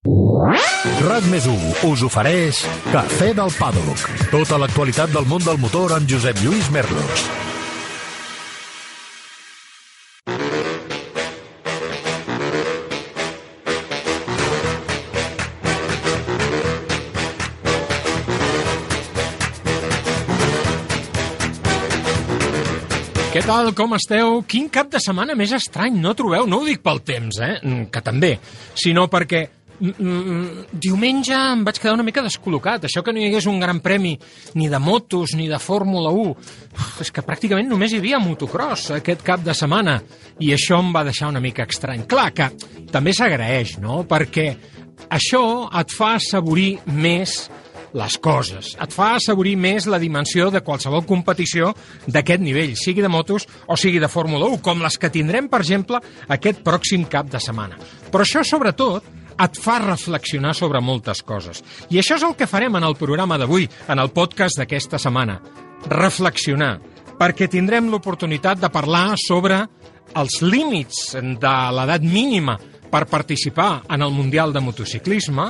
RAC més us ofereix Cafè del Pàdoc. Tota l'actualitat del món del motor amb Josep Lluís Merlos. Què tal, com esteu? Quin cap de setmana més estrany, no trobeu? No ho dic pel temps, eh? Que també, sinó perquè diumenge em vaig quedar una mica descol·locat. Això que no hi hagués un gran premi ni de motos ni de Fórmula 1. Uf, és que pràcticament només hi havia motocross aquest cap de setmana i això em va deixar una mica estrany. Clar que també s'agraeix, no? Perquè això et fa assaborir més les coses. Et fa assaborir més la dimensió de qualsevol competició d'aquest nivell, sigui de motos o sigui de Fórmula 1, com les que tindrem, per exemple, aquest pròxim cap de setmana. Però això, sobretot, et fa reflexionar sobre moltes coses. I això és el que farem en el programa d'avui, en el podcast d'aquesta setmana. Reflexionar, perquè tindrem l'oportunitat de parlar sobre els límits de l'edat mínima per participar en el Mundial de Motociclisme,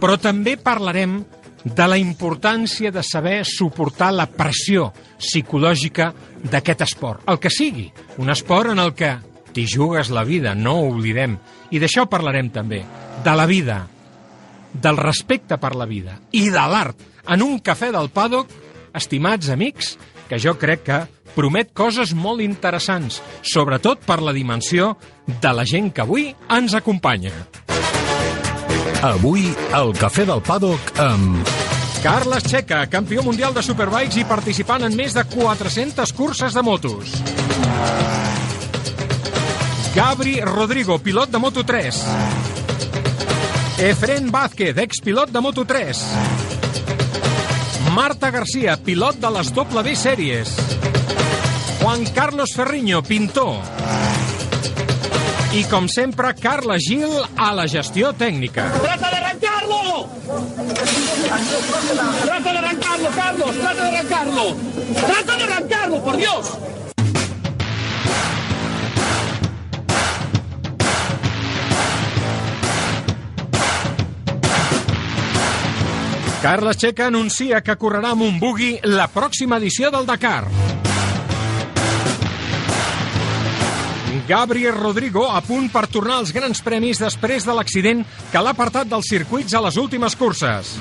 però també parlarem de la importància de saber suportar la pressió psicològica d'aquest esport. El que sigui, un esport en el que t'hi jugues la vida, no ho oblidem. I d'això parlarem també, de la vida, del respecte per la vida i de l'art en un cafè del Paddock, estimats amics, que jo crec que promet coses molt interessants, sobretot per la dimensió de la gent que avui ens acompanya. Avui, al Cafè del Pàdoc amb... Carles Checa, campió mundial de Superbikes i participant en més de 400 curses de motos. Gabri Rodrigo, pilot de Moto3. Efren Vázquez, expilot de Moto3. Marta García, pilot de les W Sèries. Juan Carlos Ferriño, pintor. I, com sempre, Carla Gil a la gestió tècnica. ¡Trata de arrancarlo! ¡Trata de arrancarlo, Carlos! ¡Trata de arrancarlo! ¡Trata de arrancarlo, por Dios! Carles Checa anuncia que correrà amb un bugui la pròxima edició del Dakar. Gabriel Rodrigo a punt per tornar als grans premis després de l'accident que l'ha apartat dels circuits a les últimes curses.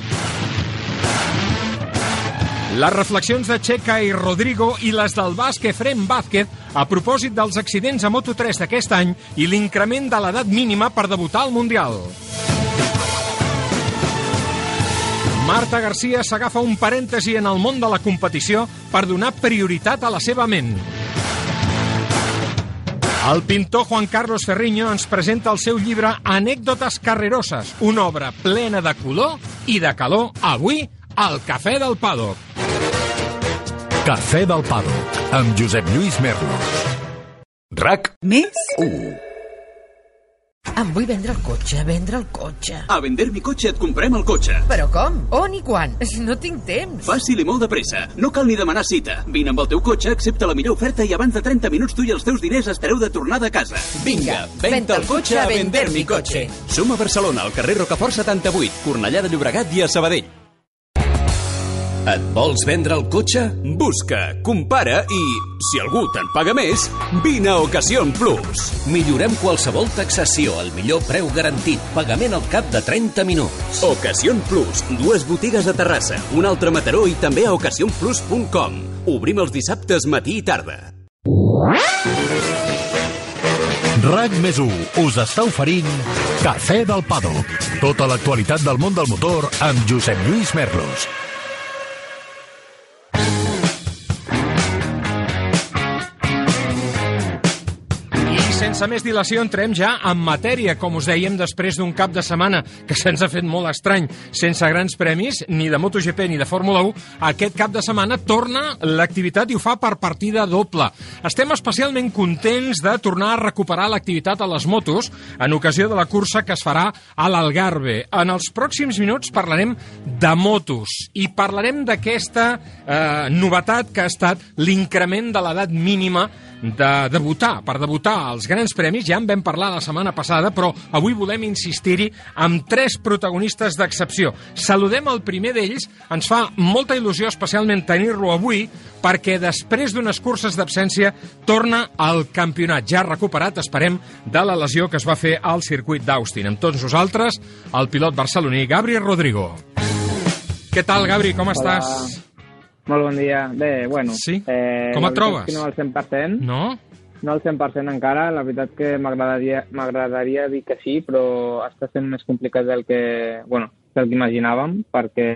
Les reflexions de Checa i Rodrigo i les del basc Efrem Vázquez a propòsit dels accidents a Moto3 d'aquest any i l'increment de l'edat mínima per debutar al Mundial. Marta Garcia s'agafa un parèntesi en el món de la competició per donar prioritat a la seva ment. El pintor Juan Carlos Ferriño ens presenta el seu llibre Anècdotes carreroses, una obra plena de color i de calor, avui al Cafè del Pàdoc. Cafè del Pàdoc, amb Josep Lluís Merlos. RAC Més? 1. Em vull vendre el cotxe, vendre el cotxe. A vender mi cotxe et comprem el cotxe. Però com? On i quan? No tinc temps. Fàcil i molt de pressa. No cal ni demanar cita. Vine amb el teu cotxe, accepta la millor oferta i abans de 30 minuts tu i els teus diners estareu de tornada a casa. Vinga, venta el cotxe a vender mi cotxe. Som a Barcelona, al carrer Rocafort 78, Cornellà de Llobregat i a Sabadell. Et vols vendre el cotxe? Busca, compara i, si algú te'n paga més, vine a Ocasión Plus. Millorem qualsevol taxació al millor preu garantit, pagament al cap de 30 minuts. Ocasión Plus, dues botigues a Terrassa, un altre a Mataró i també a ocasionplus.com. Obrim els dissabtes matí i tarda. RAC més 1 us està oferint Cafè del Pàdoc. Tota l'actualitat del món del motor amb Josep Lluís Merlos. Sense més dilació entrem ja en matèria, com us dèiem, després d'un cap de setmana que se'ns ha fet molt estrany, sense grans premis, ni de MotoGP ni de Fórmula 1, aquest cap de setmana torna l'activitat i ho fa per partida doble. Estem especialment contents de tornar a recuperar l'activitat a les motos en ocasió de la cursa que es farà a l'Algarve. En els pròxims minuts parlarem de motos i parlarem d'aquesta eh, novetat que ha estat l'increment de l'edat mínima de debutar, per debutar als grans premis. Ja en vam parlar la setmana passada, però avui volem insistir-hi amb tres protagonistes d'excepció. Saludem el primer d'ells. Ens fa molta il·lusió especialment tenir-lo avui perquè després d'unes curses d'absència torna al campionat ja recuperat, esperem, de la lesió que es va fer al circuit d'Austin. Amb tots nosaltres, el pilot barceloní Gabriel Rodrigo. Què tal, Gabri, com Hola. estàs? Molt bon dia. Bé, bueno... Sí? Eh, Com et trobes? no al 100%. No? No al 100% encara. La veritat que m'agradaria m'agradaria dir que sí, però està sent més complicat del que, bueno, del que imaginàvem, perquè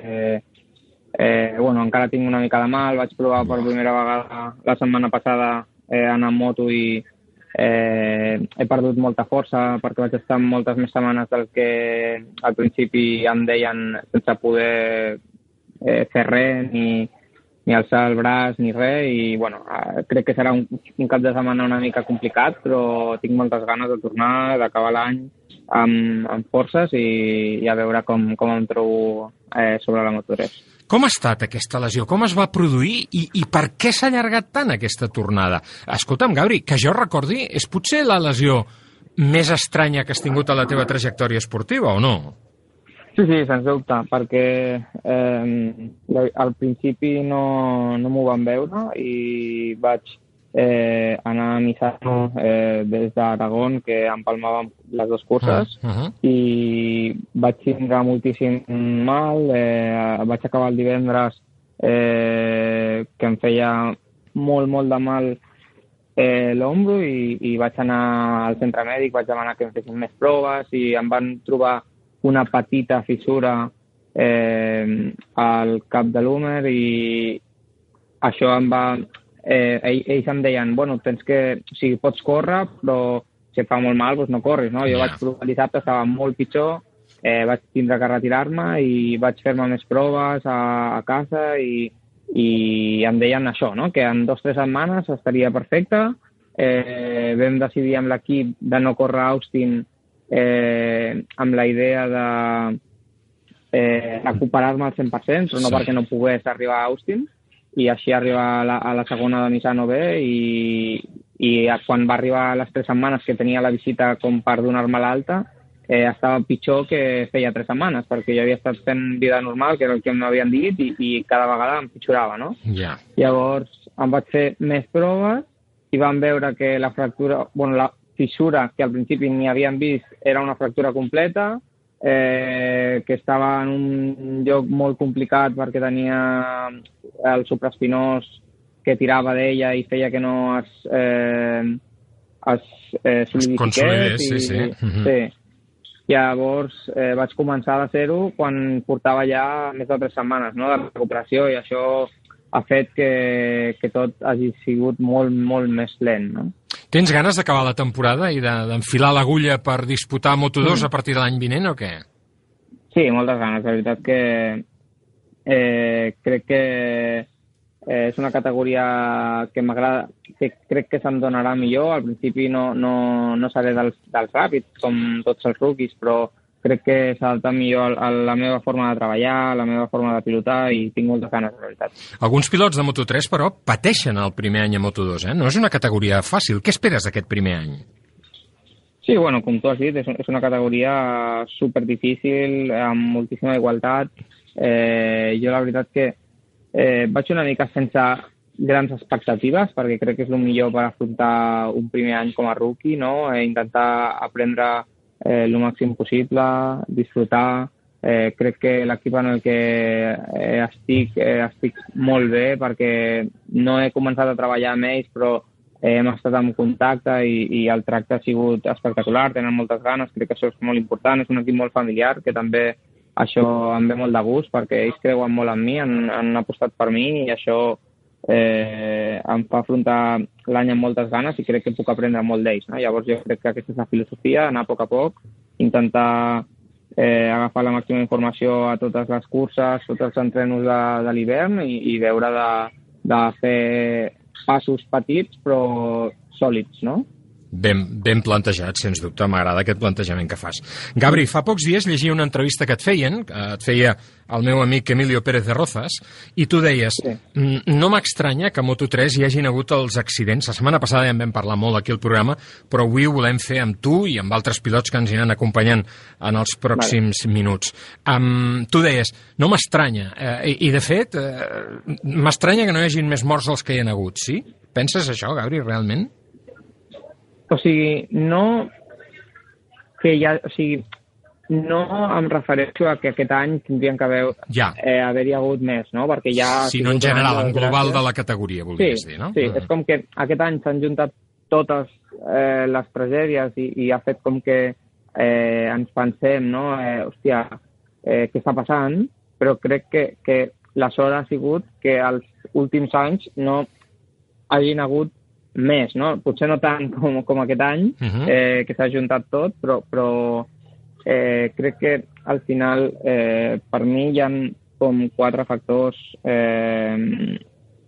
eh, bueno, encara tinc una mica de mal. Vaig provar per primera vegada la setmana passada eh, anar amb moto i eh, he perdut molta força perquè vaig estar moltes més setmanes del que al principi em deien sense poder eh, fer res ni, ni alçar el braç ni res i bueno, eh, crec que serà un, un cap de setmana una mica complicat però tinc moltes ganes de tornar, d'acabar l'any amb, amb forces i, i a veure com, com em trobo eh, sobre la Moto3. Com ha estat aquesta lesió? Com es va produir i, i per què s'ha allargat tant aquesta tornada? Escolta'm, Gabri, que jo recordi, és potser la lesió més estranya que has tingut a la teva trajectòria esportiva, o no? Sí, sí, sens dubte, perquè eh, al principi no, no m'ho van veure i vaig eh, anar a Misano eh, des d'Aragón, que empalmàvem les dues curses, Uh -huh. i vaig tindre moltíssim mal. Eh, vaig acabar el divendres eh, que em feia molt, molt de mal eh, l'ombro i, i vaig anar al centre mèdic, vaig demanar que em fessin més proves i em van trobar una petita fissura eh, al cap de l'húmer i això em va... Eh, ell, ells em deien, bueno, tens que... O sigui, pots córrer, però si et fa molt mal, doncs no corris, no? Jo Ja. vaig provar el dissabte, estava molt pitjor, eh, vaig tindre que retirar-me i vaig fer-me més proves a, a casa i, i em deien això, no? que en dues o tres setmanes estaria perfecte. Eh, vam decidir amb l'equip de no córrer a Austin eh, amb la idea de eh, recuperar-me al 100%, però no Sí. perquè no pogués arribar a Austin, i així arribar a la, a la segona de Misano B i, i quan va arribar a les tres setmanes que tenia la visita com per donar-me l'alta, eh, estava pitjor que feia tres setmanes, perquè jo havia estat fent vida normal, que era el que m'havien dit, i, i cada vegada empitjorava, no? Ja. Llavors em vaig fer més proves i vam veure que la fractura, bueno, la fissura que al principi ni havien vist era una fractura completa, eh, que estava en un lloc molt complicat perquè tenia el supraespinós que tirava d'ella i feia que no es, eh, es eh, solidifiqués. sí, i- sí. Mhm. sí. Llavors eh, vaig començar de zero quan portava ja més de tres setmanes no, de recuperació i això ha fet que, que tot hagi sigut molt, molt més lent. No? Tens ganes d'acabar la temporada i de- d'enfilar l'agulla per disputar Moto2 Mm. a partir de l'any vinent o què? Sí, moltes ganes. La veritat que eh, crec que eh, és una categoria que m'agrada, que crec que se'm donarà millor. Al principi no, no, no seré dels, dels ràpids, com tots els rookies, però crec que s'adapta millor a, la meva forma de treballar, a la meva forma de pilotar i tinc moltes ganes, la veritat. Alguns pilots de Moto3, però, pateixen el primer any a Moto2, eh? No és una categoria fàcil. Què esperes d'aquest primer any? Sí, bueno, com tu has dit, és, és una categoria super difícil, amb moltíssima igualtat. Eh, jo la veritat que eh, vaig una mica sense grans expectatives, perquè crec que és el millor per afrontar un primer any com a rookie, no? Eh, intentar aprendre eh, el màxim possible, disfrutar. Eh, crec que l'equip en el que eh, estic, eh, estic molt bé, perquè no he començat a treballar amb ells, però eh, hem estat en contacte i, i el tracte ha sigut espectacular, tenen moltes ganes, crec que això és molt important, és un equip molt familiar, que també això em ve molt de gust perquè ells creuen molt en mi, han, han apostat per mi i això eh, em fa afrontar l'any amb moltes ganes i crec que puc aprendre molt d'ells. No? Llavors jo crec que aquesta és la filosofia, anar a poc a poc, intentar eh, agafar la màxima informació a totes les curses, tots els entrenos de, de l'hivern i, i veure de, de fer passos petits però sòlids, no? Ben, ben plantejat, sens dubte. M'agrada aquest plantejament que fas. Gabri, fa pocs dies llegia una entrevista que et feien, que et feia el meu amic Emilio Pérez de Rozas, i tu deies, Sí. "Mm, no m'estranya que a Moto3 hi hagin hagut els accidents. La setmana passada ja en vam parlar molt aquí al programa, però avui ho volem fer amb tu i amb altres pilots que ens aniran acompanyant en els pròxims vale. minuts. Um, tu deies, no m'estranya, eh, i, i de fet, eh, m'estranya que no hi hagin més morts dels que hi ha hagut, sí? Penses això, Gabri, realment? O sigui, no que ja, o sigui, no em refereixo a que aquest any tindrien que haver, Ja. eh, haver-hi hagut més, no? Perquè ja... ha Sinó en general, en global de la categoria, voldries dir, no? Sí, Mm. és com que aquest any s'han juntat totes eh, les tragèdies i, i ha fet com que eh, ens pensem, no? Eh, hòstia, eh, què està passant? Però crec que, que la sort ha sigut que els últims anys no hagin hagut més, no? Potser no tant com, com aquest any, Mhm. eh, que s'ha juntat tot, però, però eh, crec que al final, eh, per mi, hi ha com quatre factors eh,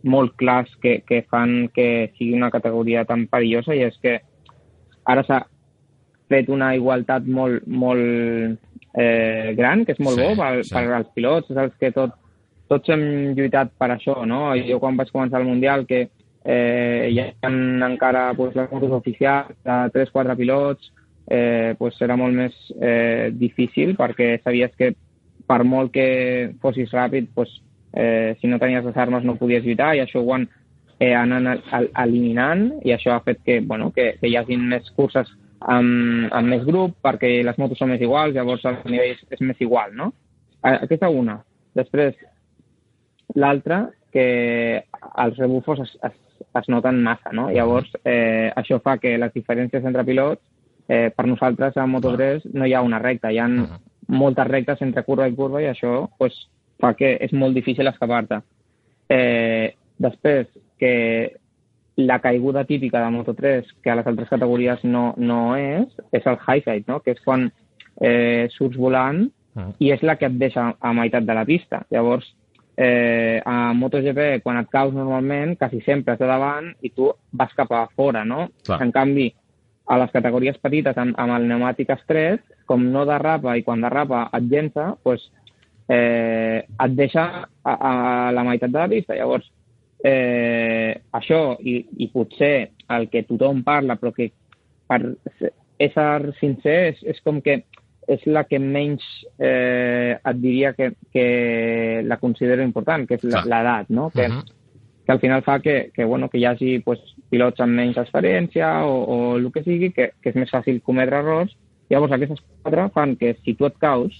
molt clars que, que fan que sigui una categoria tan perillosa i és que ara s'ha fet una igualtat molt, molt eh, gran, que és molt Sí, bo per, sí. per als pilots, saps que tot, tots hem lluitat per això, no? Jo quan vaig començar el Mundial que eh, hi ha encara pues, les motos oficials de 3-4 pilots, eh, pues, era molt més eh, difícil perquè sabies que per molt que fossis ràpid, pues, eh, si no tenies les armes no podies lluitar i això ho han eh, anat el- eliminant i això ha fet que, bueno, que, que hi hagin més curses amb, amb més grup perquè les motos són més iguals, llavors el nivell és, és més igual, no? A- Aquesta una. Després, l'altra, que els rebufos es, es, es noten massa, no? Llavors, eh, això fa que les diferències entre pilots, eh, per nosaltres a Moto3 no hi ha una recta, hi ha moltes rectes entre curva i curva i això pues, fa que és molt difícil escapar-te. Eh, després, que la caiguda típica de Moto3, que a les altres categories no, no és, és el high side, no? que és quan eh, surts volant i és la que et deixa a meitat de la pista. Llavors, eh, a MotoGP, quan et caus normalment, quasi sempre és de davant i tu vas cap a fora, no? Clar. En canvi, a les categories petites, amb, amb el pneumàtic estret, com no derrapa i quan derrapa et llença, pues, eh, et deixa a, a la meitat de la pista. Llavors, eh, això i, i potser el que tothom parla, però que per ser sincer és, és com que és la que menys eh, et diria que, que la considero important, que és l'edat, no? Que, Mhm. que al final fa que, que, bueno, que hi hagi pues, pilots amb menys experiència o, o el que sigui, que, que és més fàcil cometre errors. Llavors, aquestes quatre fan que si tu et caus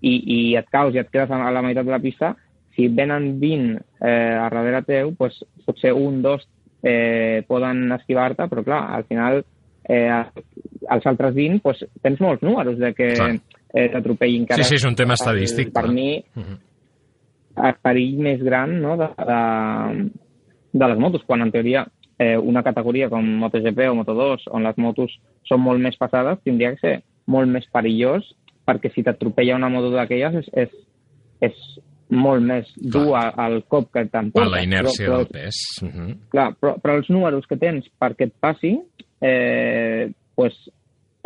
i, i et caus i et quedes a la meitat de la pista, si venen 20 eh, a darrere teu, pues, potser un, dos eh, poden esquivar-te, però clar, al final eh, els altres 20 pues, tens molts números de que Clar. eh, t'atropellin. Sí, sí, és un tema el- estadístic, Per clar. mi, Mhm. el perill més gran no, de, de, de les motos, quan en teoria eh, una categoria com MotoGP o Moto2, on les motos són molt més passades, tindria que ser molt més perillós, perquè si t'atropella una moto d'aquelles és, és, és molt més dur a- al cop que Per t'emporta. la inèrcia però, del pes. Mhm. Clar, però, però els números que tens perquè et passi, eh, pues,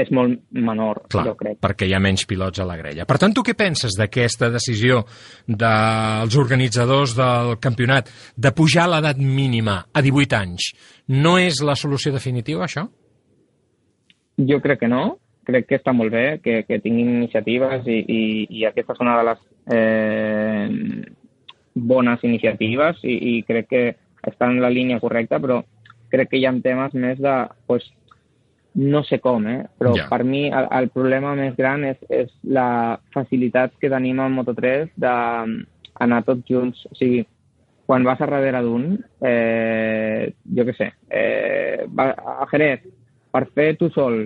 és molt menor, Clar, jo crec. perquè hi ha menys pilots a la grella. Per tant, tu què penses d'aquesta decisió dels organitzadors del campionat de pujar l'edat mínima a 18 anys? No és la solució definitiva, això? Jo crec que no. Crec que està molt bé que, que tinguin iniciatives i, i, i aquesta és una de les eh, bones iniciatives i, i crec que està en la línia correcta, però crec que hi ha temes més de... Pues, no sé com, eh? però Ja. per mi el, el problema més gran és, és la facilitat que tenim en Moto3 d'anar tots junts. O sigui, quan vas a darrere d'un, eh, jo què sé, eh, va, a Jerez, per fer tu sol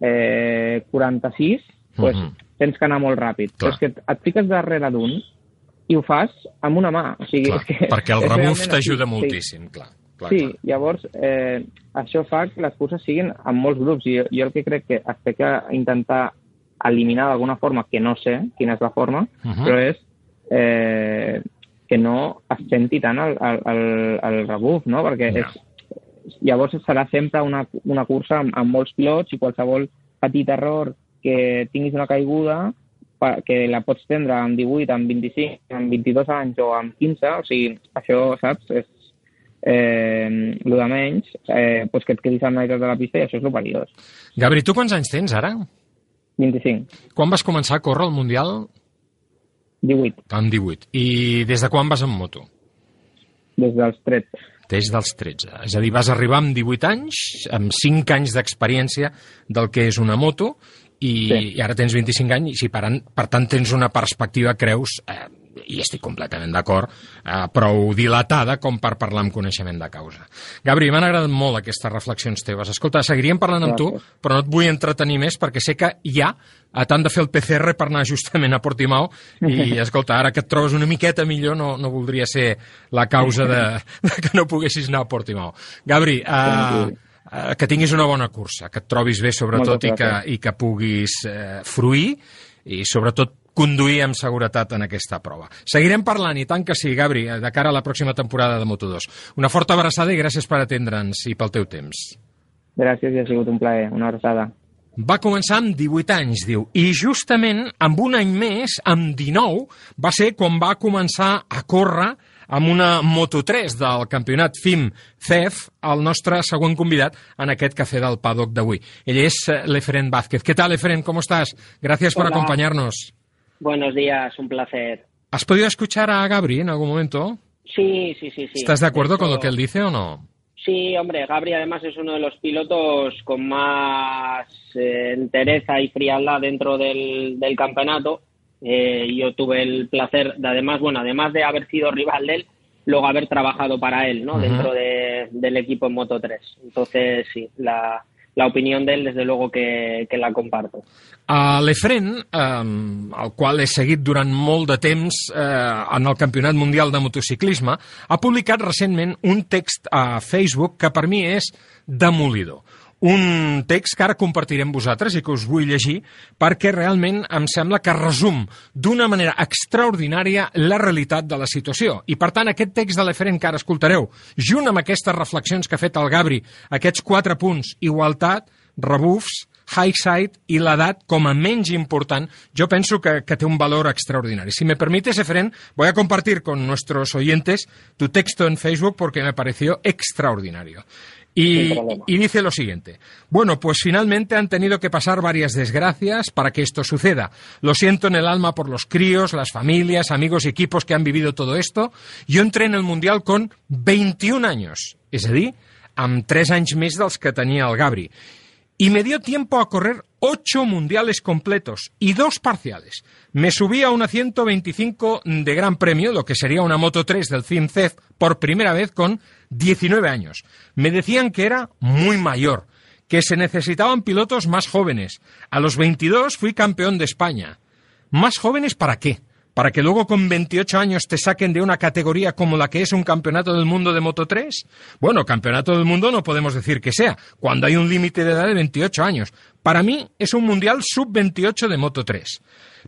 eh, 46, pues, Mhm. tens que anar molt ràpid. Clar. Però és que et fiques darrere d'un i ho fas amb una mà. O sigui, Clar, és que, perquè el realment t'ajuda moltíssim, clar. Clar, Sí, clar. llavors eh, això fa que les curses siguin en molts grups i jo, jo el que crec que es té que intentar eliminar d'alguna forma, que no sé quina és la forma, Mhm. però és eh, que no es senti tant el, el, el, el rebuf, no? Perquè Ja. és, llavors serà sempre una, una cursa amb, amb molts pilots i qualsevol petit error que tinguis una caiguda que la pots tindre amb 18, amb 25, amb 22 anys o amb 15, o sigui, això, saps, és eh, el de menys, eh, pues que et quedis a la meitat de la pista i això és el perillós. Gabri, tu quants anys tens ara? 25. Quan vas començar a córrer al Mundial? 18. Amb 18. I des de quan vas en moto? Des dels 13. Des dels 13. És a dir, vas arribar amb 18 anys, amb 5 anys d'experiència del que és una moto, i, sí. i ara tens 25 anys i per, per tant tens una perspectiva, creus, eh, i estic completament d'acord, eh, prou dilatada com per parlar amb coneixement de causa. Gabri, m'han agradat molt aquestes reflexions teves. Escolta, seguiríem parlant amb tu, però no et vull entretenir més perquè sé que ja t'han de fer el PCR per anar justament a Portimao i, escolta, ara que et trobes una miqueta millor no, no voldria ser la causa de, de que no poguessis anar a Portimao. Gabri, eh, eh, que tinguis una bona cursa, que et trobis bé sobretot i que, i que puguis eh, fruir i sobretot conduir amb seguretat en aquesta prova. Seguirem parlant, i tant que sí, Gabri, de cara a la pròxima temporada de Moto2. Una forta abraçada i gràcies per atendre'ns i pel teu temps. Gràcies i ha sigut un plaer. Una abraçada. Va començar amb 18 anys, diu, i justament amb un any més, amb 19, va ser quan va començar a córrer amb una Moto3 del campionat FIM CEF, el nostre següent convidat en aquest cafè del paddock d'avui. Ell és eh, Leferen Vázquez. ¿Qué tal, Leferen? ¿Cómo estás? Gracias Hola. por acompañarnos. Buenos días, un placer. ¿Has podido escuchar a Gabri en algún momento? Sí, sí, sí. sí. ¿Estás de acuerdo con lo que él dice o no? Sí, hombre, Gabri además es uno de los pilotos con más eh, entereza y frialdad dentro del, del campeonato. Eh, yo tuve el placer de, además, bueno, además de haber sido rival de él, luego haber trabajado para él, ¿no? Uh -huh. Dentro de, del equipo en Moto 3. Entonces, sí, la, la opinió d'ell, des de luego, que, que la comparto. Uh, L'Efren, um, el qual he seguit durant molt de temps uh, en el Campionat Mundial de Motociclisme, ha publicat recentment un text a Facebook que per mi és demolidor un text que ara compartirem vosaltres i que us vull llegir perquè realment em sembla que resum d'una manera extraordinària la realitat de la situació. I per tant aquest text de l'Eferen que ara escoltareu, junt amb aquestes reflexions que ha fet el Gabri, aquests quatre punts, igualtat, rebufs, high side i l'edat com a menys important, yo penso que, que té un valor extraordinari. Si me permites, Efren, voy a compartir con nuestros oyentes tu texto en Facebook porque me pareció extraordinario. Y, y, dice lo siguiente. Bueno, pues finalmente han tenido que pasar varias desgracias para que esto suceda. Lo siento en el alma por los críos, las familias, amigos y equipos que han vivido todo esto. Yo entré en el Mundial con 21 años, és a dir, amb 3 anys més dels que tenia el Gabri. Y me dio tiempo a correr ocho mundiales completos y dos parciales. Me subí a una 125 de Gran Premio, lo que sería una Moto 3 del CIMCEF, por primera vez con 19 años. Me decían que era muy mayor, que se necesitaban pilotos más jóvenes. A los 22 fui campeón de España. ¿Más jóvenes para qué? Para que luego con 28 años te saquen de una categoría como la que es un campeonato del mundo de Moto 3? Bueno, campeonato del mundo no podemos decir que sea, cuando hay un límite de edad de 28 años. Para mí es un mundial sub-28 de Moto 3.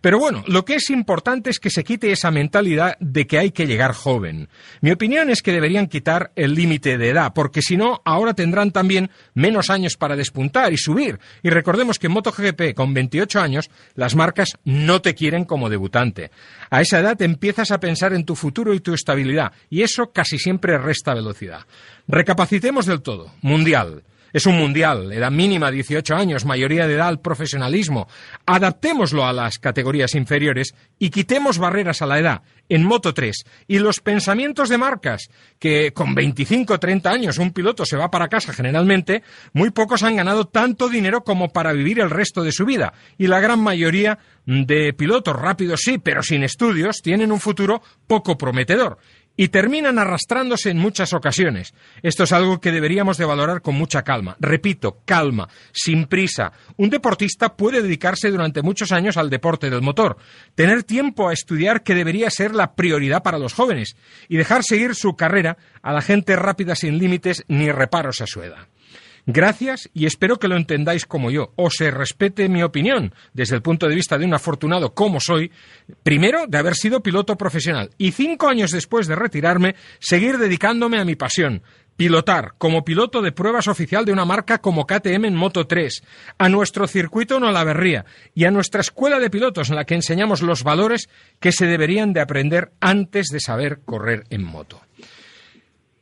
Pero bueno, lo que es importante es que se quite esa mentalidad de que hay que llegar joven. Mi opinión es que deberían quitar el límite de edad, porque si no, ahora tendrán también menos años para despuntar y subir. Y recordemos que en MotoGP, con 28 años, las marcas no te quieren como debutante. A esa edad empiezas a pensar en tu futuro y tu estabilidad, y eso casi siempre resta velocidad. Recapacitemos del todo. Mundial. Es un mundial, edad mínima 18 años, mayoría de edad al profesionalismo. Adaptémoslo a las categorías inferiores y quitemos barreras a la edad en Moto 3 y los pensamientos de marcas, que con 25 o 30 años un piloto se va para casa generalmente, muy pocos han ganado tanto dinero como para vivir el resto de su vida. Y la gran mayoría de pilotos rápidos sí, pero sin estudios, tienen un futuro poco prometedor y terminan arrastrándose en muchas ocasiones. Esto es algo que deberíamos de valorar con mucha calma. Repito, calma, sin prisa. Un deportista puede dedicarse durante muchos años al deporte del motor, tener tiempo a estudiar que debería ser la prioridad para los jóvenes y dejar seguir su carrera a la gente rápida sin límites ni reparos a su edad. Gracias y espero que lo entendáis como yo, o se respete mi opinión desde el punto de vista de un afortunado como soy, primero de haber sido piloto profesional y cinco años después de retirarme, seguir dedicándome a mi pasión, pilotar como piloto de pruebas oficial de una marca como KTM en Moto 3, a nuestro circuito en Olaverría y a nuestra escuela de pilotos en la que enseñamos los valores que se deberían de aprender antes de saber correr en moto.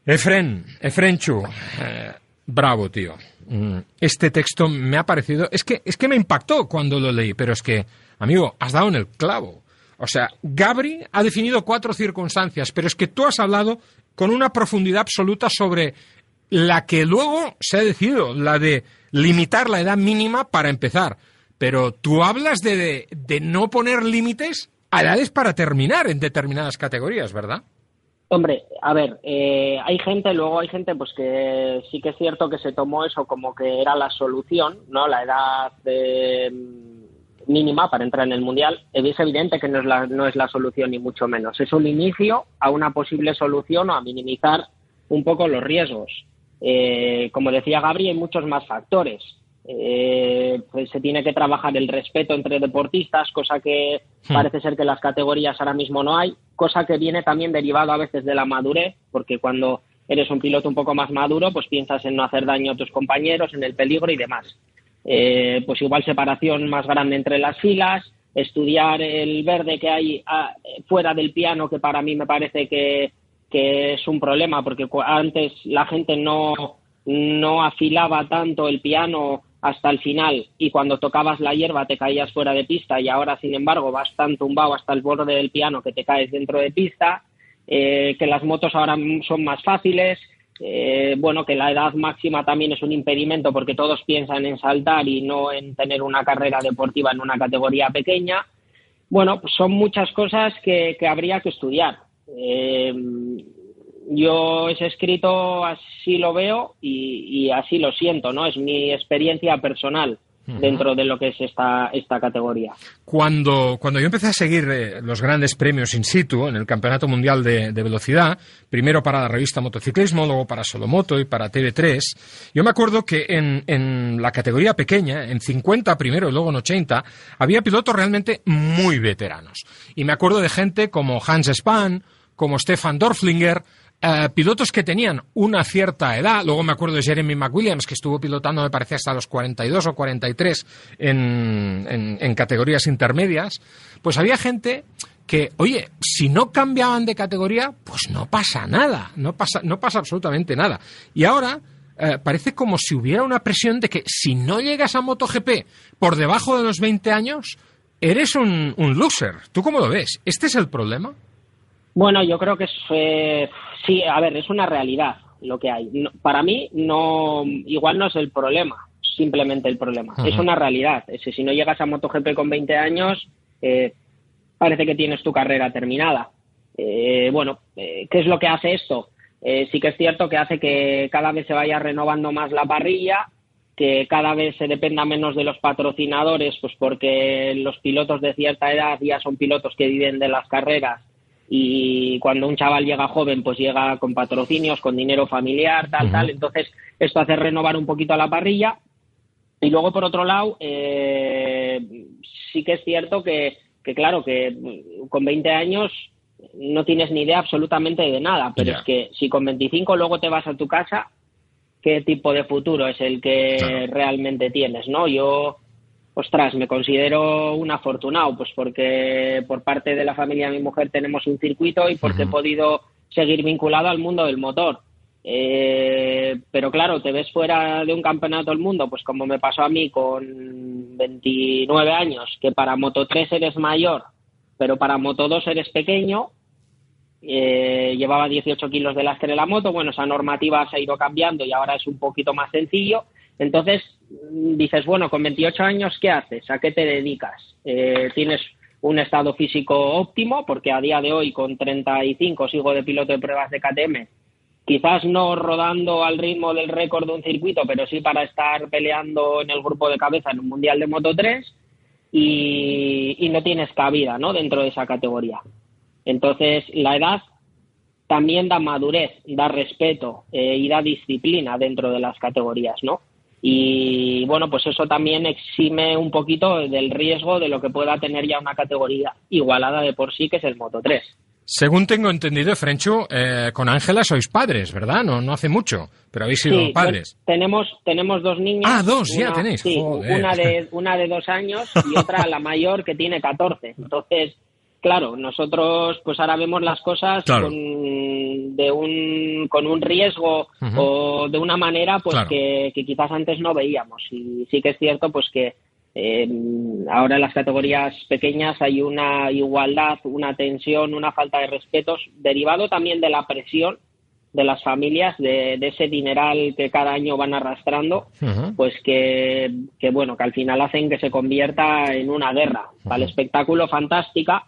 Efren, Efrenchu, eh, bravo, tío. Mm, Este texto me ha parecido, es que, es que me impactó cuando lo leí, pero es que, amigo, has dado en el clavo. O sea, Gabri ha definido cuatro circunstancias, pero es que tú has hablado con una profundidad absoluta sobre la que luego se ha decidido, la de limitar la edad mínima para empezar. Pero tú hablas de, de, de no poner límites a edades para terminar en determinadas categorías, ¿verdad? Hombre, a ver, eh, hay gente, luego hay gente pues que sí que es cierto que se tomó eso como que era la solución, ¿no? La edad de, mm, mínima para entrar en el Mundial. Es evidente que no es, la, no es la solución ni mucho menos. Es un inicio a una posible solución o a minimizar un poco los riesgos. Eh, como decía Gabri, hay muchos más factores. Eh, pues se tiene que trabajar el respeto entre deportistas, cosa que Hmm. parece ser que en las categorías ahora mismo no hay, cosa que viene también derivado a veces de la madurez, porque cuando eres un piloto un poco más maduro, pues piensas en no hacer daño a tus compañeros, en el peligro y demás. Eh, pues igual separación más grande entre las filas, estudiar el verde que hay ah, fuera del piano, que para mí me parece que, que es un problema, porque antes la gente no, no afilaba tanto el piano hasta el final y cuando tocabas la hierba te caías fuera de pista y ahora, sin embargo, vas tan tumbado hasta el borde del piano que te caes dentro de pista, eh, que las motos ahora son más fáciles, eh, bueno, que la edad máxima también es un impedimento porque todos piensan en saltar y no en tener una carrera deportiva en una categoría pequeña. Bueno, pues son muchas cosas que, que habría que estudiar. Eh, yo ese escrito así lo veo y, y así lo siento, ¿no? Es mi experiencia personal dentro de lo que es esta, esta categoría. Cuando, cuando yo empecé a seguir eh, los grandes premios in situ en el Campeonato Mundial de, de Velocidad, primero para la revista Motociclismo, luego para Solomoto y para TV3, yo me acuerdo que en, en la categoría pequeña, en 50 primero y luego en 80, había pilotos realmente muy veteranos. Y me acuerdo de gente como Hans Spahn, como Stefan Dorflinger, eh, pilotos que tenían una cierta edad, luego me acuerdo de Jeremy McWilliams, que estuvo pilotando, me parece, hasta los 42 o 43 en, en, en categorías intermedias, pues había gente que, oye, si no cambiaban de categoría, pues no pasa nada, no pasa, no pasa absolutamente nada. Y ahora eh, parece como si hubiera una presión de que si no llegas a MotoGP por debajo de los 20 años, eres un, un loser. ¿Tú cómo lo ves? ¿Este es el problema? Bueno, yo creo que es, eh, sí, a ver, es una realidad lo que hay. No- para mí, no, igual no es el problema, simplemente el problema. Ajá. Es una realidad. Es que si no llegas a MotoGP con 20 años, eh, parece que tienes tu carrera terminada. Eh, bueno, eh, ¿qué es lo que hace esto? Eh, sí que es cierto que hace que cada vez se vaya renovando más la parrilla, que cada vez se dependa menos de los patrocinadores, pues porque los pilotos de cierta edad ya son pilotos que viven de las carreras y cuando un chaval llega joven, pues llega con patrocinios, con dinero familiar, tal, tal. Entonces, esto hace renovar un poquito a la parrilla. Y luego, por otro lado, eh, sí que es cierto que, que, claro, que con 20 años no tienes ni idea absolutamente de nada, pero es que si con 25 luego te vas a tu casa, ¿qué tipo de futuro es el que Claro. realmente tienes, no? Yo, ostras, me considero un afortunado, pues porque por parte de la familia de mi mujer tenemos un circuito y porque he podido seguir vinculado al mundo del motor. Eh, pero claro, te ves fuera de un campeonato del mundo, pues como me pasó a mí con 29 años, que para Moto 3 eres mayor, pero para Moto 2 eres pequeño, eh, llevaba 18 kilos de lastre la moto, bueno, esa normativa se ha ido cambiando y ahora es un poquito más sencillo. Entonces dices, bueno, con 28 años, ¿qué haces? ¿A qué te dedicas? Eh, ¿Tienes un estado físico óptimo? Porque a día de hoy, con 35, sigo de piloto de pruebas de KTM. Quizás no rodando al ritmo del récord de un circuito, pero sí para estar peleando en el grupo de cabeza en un Mundial de Moto 3 y, no tienes cabida ¿no? dentro de esa categoría. Entonces, la edad también da madurez, da respeto eh, y da disciplina dentro de las categorías, ¿no? Y bueno, pues eso también exime un poquito del riesgo de lo que pueda tener ya una categoría igualada de por sí, que es el Moto 3. Según tengo entendido, Frencho, eh, con Ángela sois padres, ¿verdad? No, no hace mucho, pero habéis sido Sí, padres. tenemos, tenemos dos niñas. Ah, dos, ya tenéis, Sí, joder. una de, una de dos años y otra, la mayor, que tiene 14. Entonces, claro, nosotros pues ahora vemos las cosas Claro. con, de un, con un riesgo o de una manera pues Claro. que, que quizás antes no veíamos. Y sí que es cierto pues que eh, ahora en las categorías pequeñas hay una igualdad, una tensión, una falta de respetos, derivado también de la presión de las familias, de, de ese dineral que cada año van arrastrando, pues que, que, bueno, que al final hacen que se convierta en una guerra. Para el espectáculo fantástica,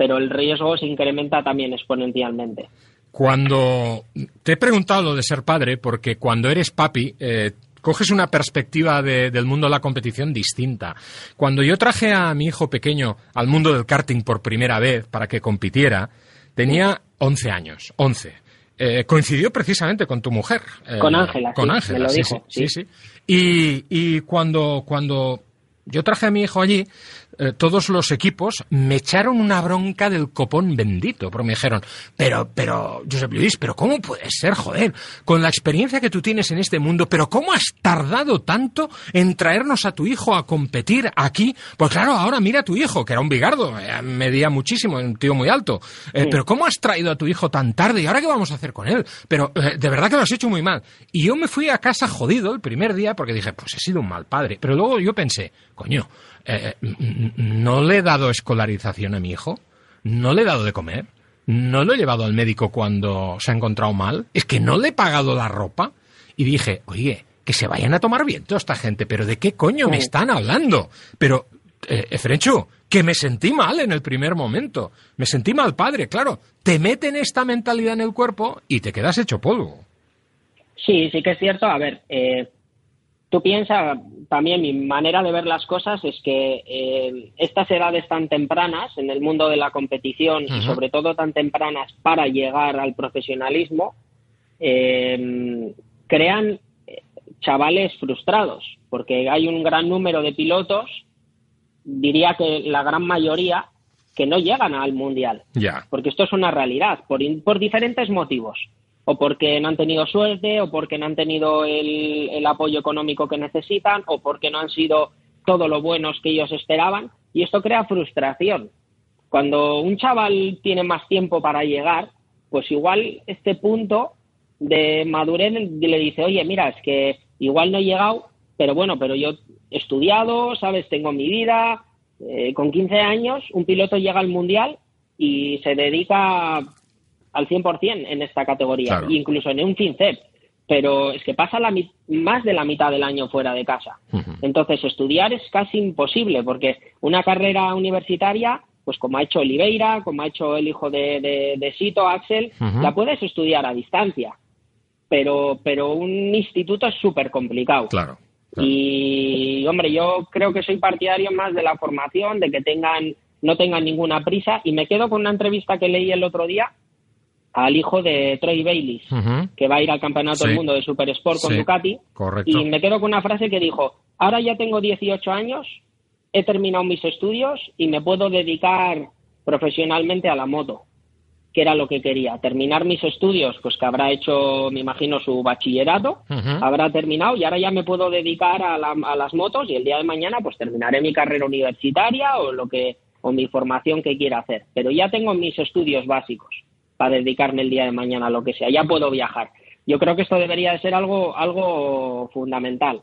pero el riesgo se incrementa también exponencialmente. Cuando te he preguntado lo de ser padre, porque cuando eres papi, eh, coges una perspectiva de- del mundo de la competición distinta. Cuando yo traje a mi hijo pequeño al mundo del karting por primera vez para que compitiera, tenía 11 años, 11. Eh, coincidió precisamente con tu mujer. eh, Con Ángela, Con sí, Ángela, me lo sí, dijo, sí, sí. sí, sí. Y, y cuando, cuando yo traje a mi hijo allí, eh, todos los equipos me echaron una bronca del copón bendito, porque me dijeron, pero, pero, Josep Luis, pero ¿cómo puede ser, joder? Con la experiencia que tú tienes en este mundo, pero ¿cómo has tardado tanto en traernos a tu hijo a competir aquí? Pues claro, ahora mira a tu hijo, que era un bigardo, eh, medía muchísimo, un tío muy alto. Eh, Pero ¿cómo has traído a tu hijo tan tarde? ¿Y ahora qué vamos a hacer con él? Pero eh, de verdad que lo has hecho muy mal. Y yo me fui a casa jodido el primer día porque dije, pues he sido un mal padre. Pero luego yo pensé, coño, eh, mm, ¿no le he dado escolarización a mi hijo? ¿No le he dado de comer? ¿No lo he llevado al médico cuando se ha encontrado mal? ¿Es que no le he pagado la ropa? Y dije, oye, que se vayan a tomar viento esta gente, pero ¿de qué coño me están hablando? Pero, eh, Frencho, que me sentí mal en el primer momento. Me sentí mal padre, claro. Te meten esta mentalidad en el cuerpo y te quedas hecho polvo. Sí, sí que es cierto. A ver, eh, tú piensas, también mi manera de ver las cosas es que eh, estas edades tan tempranas en el mundo de la competición y sobre todo tan tempranas para llegar al profesionalismo, eh, crean eh, chavales frustrados, porque hay un gran número de pilotos, diría que la gran mayoría, que no llegan al mundial. Porque esto es una realidad, por, por diferentes motivos. O porque no han tenido suerte, o porque no han tenido el, el apoyo económico que necesitan, o porque no han sido todo lo buenos que ellos esperaban. Y esto crea frustración. Cuando un chaval tiene más tiempo para llegar, pues igual este punto de madurez le dice, oye, mira, es que igual no he llegado, pero bueno, pero yo he estudiado, ¿sabes? Tengo mi vida. Eh, con 15 años, un piloto llega al mundial y se dedica al 100% en esta categoría, Claro. incluso en un FinCEP. Pero es que pasa la, más de la mitad del año fuera de casa. Entonces, estudiar es casi imposible, porque una carrera universitaria, pues como ha hecho Oliveira, como ha hecho el hijo de, de, de Sito, Axel, la puedes estudiar a distancia. Pero, pero un instituto es súper complicado. Claro. Y, hombre, yo creo que soy partidario más de la formación, de que tengan, no tengan ninguna prisa. Y me quedo con una entrevista que leí el otro día al hijo de Troy Bayliss, que va a ir al Campeonato Sí. del Mundo de Super Sport con Sí, Ducati. correcto. Y me quedo con una frase que dijo, ahora ya tengo 18 años, he terminado mis estudios y me puedo dedicar profesionalmente a la moto, que era lo que quería. Terminar mis estudios, pues que habrá hecho, me imagino, su bachillerato, habrá terminado y ahora ya me puedo dedicar a, la- a las motos y el día de mañana pues terminaré mi carrera universitaria o lo que o mi formación que quiera hacer. Pero ya tengo mis estudios básicos para dedicarme el día de mañana a lo que sea. Ya puedo viajar. Yo creo que esto debería de ser algo, algo fundamental.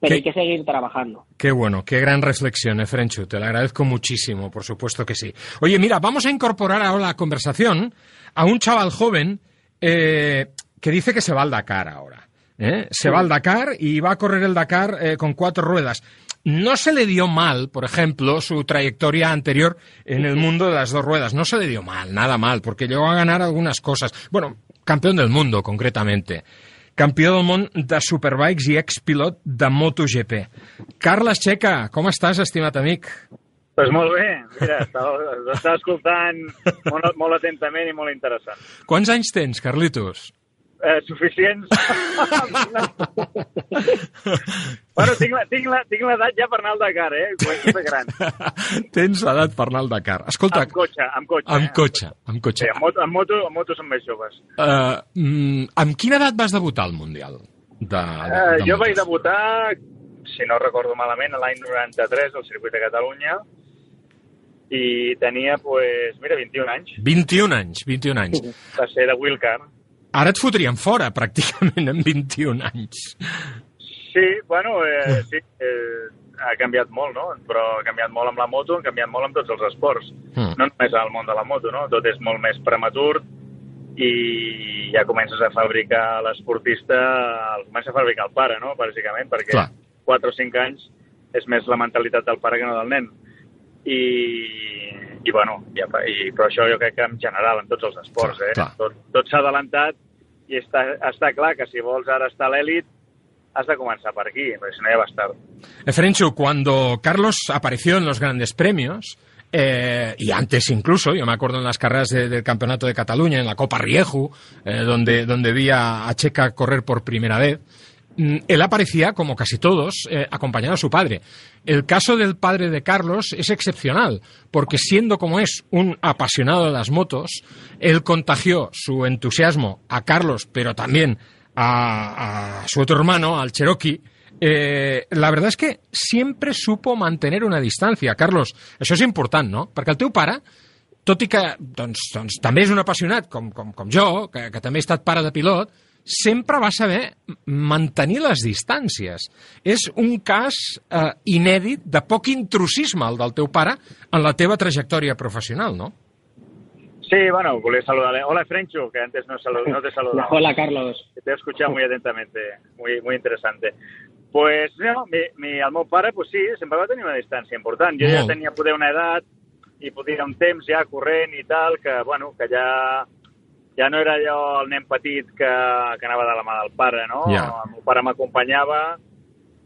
Pero ¿Qué? hay que seguir trabajando. Qué bueno, qué gran reflexión, Efrenchu. Te lo agradezco muchísimo, por supuesto que sí. Oye, mira, vamos a incorporar ahora a la conversación a un chaval joven eh, que dice que se va al Dakar ahora. ¿eh? Se va al Dakar y va a correr el Dakar eh, con cuatro ruedas. No se le dio mal, por ejemplo, su trayectoria anterior en el mundo de las dos ruedas. No se le dio mal, nada mal, porque llegó a ganar algunas cosas. Bueno, campeón del mundo, concretamente. Campió del món de Superbikes i expilot de MotoGP. Carles Checa, com estàs, estimat amic? Pues molt bé, mira, estava escoltant molt, molt atentament i molt interessant. Quants anys tens, Carlitos? Eh, suficients. bueno, tinc la- tinc la- tinc l'edat ja per anar al Dakar, eh? A ser gran. Tens l'edat per anar al Dakar. Escolta, Amb cotxe, amb cotxe. amb eh? cotxe, amb cotxe. Sí, amb moto, amb moto, amb moto són més joves. Uh, mm, amb quina edat vas debutar al Mundial? De, de, Eh, de jo vaig debutar, si no recordo malament, l'any 93 al circuit de Catalunya i tenia, pues, mira, 21 anys. 21 anys, 21 anys. Va ser de Wilcar. Ara et fotrien fora, pràcticament, en 21 anys. Sí, bueno, eh, sí, eh, ha canviat molt, no? Però ha canviat molt amb la moto, ha canviat molt amb tots els esports. Mm. No només al món de la moto, no? Tot és molt més prematur i ja comences a fabricar l'esportista, el comença a fabricar el pare, no? Bàsicament, perquè Clar. 4 o 5 anys és més la mentalitat del pare que no del nen. I, i bueno, ja, i, però això jo crec que en general, en tots els esports, Clar, eh? clar. Tot, tot s'ha adelantat i està, està clar que si vols ara estar a l'èlit has de començar per aquí, perquè si no ja vas cuando Carlos apareció en los grandes premios, eh, y antes incluso, yo me acuerdo en las carreras de- del Campeonato de Cataluña, en la Copa Rieju, eh, donde, donde vi a, Checa correr por primera vez, él aparecía, como casi todos, eh, acompañado a su padre. El caso del padre de Carlos es excepcional, porque siendo como es un apasionado de las motos, él contagió su entusiasmo a Carlos, pero también a, su otro hermano, al Cherokee, eh, la verdad és que sempre supo mantenir una distància. Carlos, això és important, no? Perquè el teu pare, tot i que doncs, doncs, un apassionat, com, com, com jo, que, que també he estat pare de pilot, sempre va saber mantenir les distàncies. És un cas eh, inèdit de poc intrusisme, el del teu pare, en la teva trajectòria professional, no? Sí, bueno, volia saludar. Hola, Frencho, que antes no, salu- no te saludaba. Hola, Carlos. Te he escuchado muy atentamente, muy, muy interesante. Pues, no, mi, mi, el meu pare, pues sí, sempre va tenir una distància important. Jo ja tenia poder una edat i podia un temps ja corrent i tal, que, bueno, que ja, ja no era allò el nen petit que, que anava de la mà del pare, no? Ja. El meu pare m'acompanyava,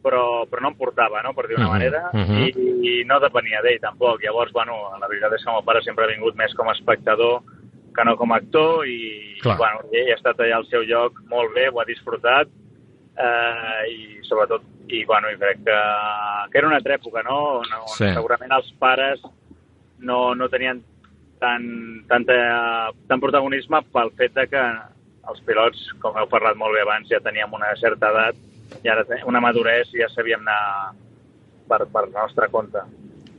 però, però no em portava, no?, per dir una Mhm, manera, mhm. i, i no depenia d'ell tampoc. Llavors, bueno, la veritat és que el meu pare sempre ha vingut més com a espectador que no com a actor i, Clar. bueno, ell ha estat allà al seu lloc molt bé, ho ha disfrutat eh, i sobretot i, bueno, i crec que, que era una altra època, no? no Sí. Segurament els pares no, no tenien tant, tanta, tant protagonisme pel fet de que els pilots, com heu parlat molt bé abans, ja teníem una certa edat i ara una madurez i ja sabíem anar per, per nostre compte.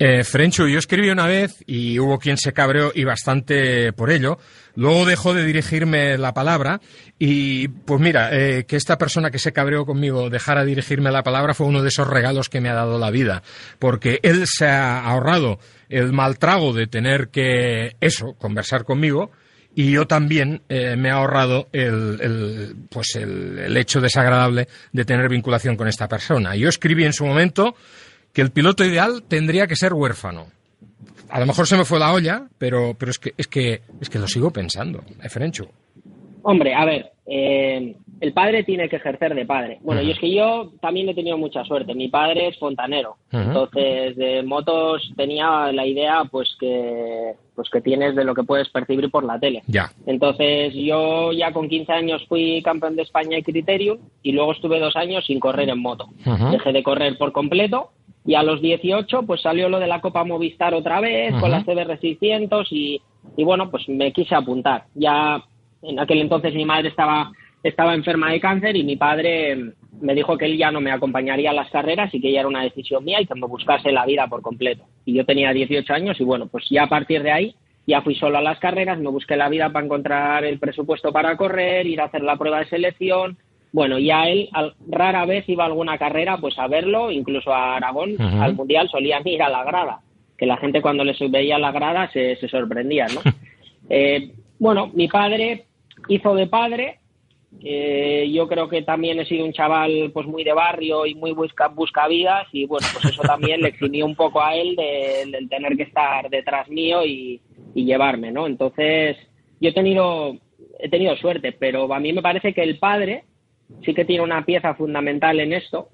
Eh, Frenchu, yo escribí una vez y hubo quien se cabreó y bastante por ello. Luego dejó de dirigirme la palabra y pues mira, eh, que esta persona que se cabreó conmigo dejara dirigirme la palabra fue uno de esos regalos que me ha dado la vida, porque él se ha ahorrado el mal trago de tener que, eso, conversar conmigo y yo también eh, me he ahorrado el, el, pues el, el hecho desagradable de tener vinculación con esta persona. Yo escribí en su momento que el piloto ideal tendría que ser huérfano. A lo mejor se me fue la olla, pero, pero es, que, es, que, es que lo sigo pensando, Efrenchu. Hombre, a ver, eh, el padre tiene que ejercer de padre. Bueno, Ujú. y es que yo también he tenido mucha suerte. Mi padre es fontanero. Entonces, de motos tenía la idea pues que pues que tienes de lo que puedes percibir por la tele. Ya. Entonces, yo ya con 15 años fui campeón de España y Criterium y luego estuve dos años sin correr en moto. Dejé de correr por completo y a los 18 pues salió lo de la Copa Movistar otra vez Ujú. con la CBR 600 y, y bueno, pues me quise apuntar. Ya en aquel entonces mi madre estaba, estaba enferma de cáncer y mi padre me dijo que él ya no me acompañaría a las carreras y que ya era una decisión mía y que me buscase la vida por completo. Y yo tenía 18 años y bueno, pues ya a partir de ahí ya fui solo a las carreras, me busqué la vida para encontrar el presupuesto para correr, ir a hacer la prueba de selección. Bueno, ya él al- rara vez iba a alguna carrera pues a verlo, incluso a Aragón, al Mundial solían ir a la grada, que la gente cuando les veía la grada se, se sorprendía, ¿no? Eh, bueno, mi padre hizo de padre. eh, yo creo que también he sido un chaval pues muy de barrio y muy busca buscavidas y bueno pues eso también le eximió un poco a él de- del tener que estar detrás mío y, y llevarme, ¿no? Entonces yo he tenido he tenido suerte, pero a mí me parece que el padre sí que tiene una pieza fundamental en esto,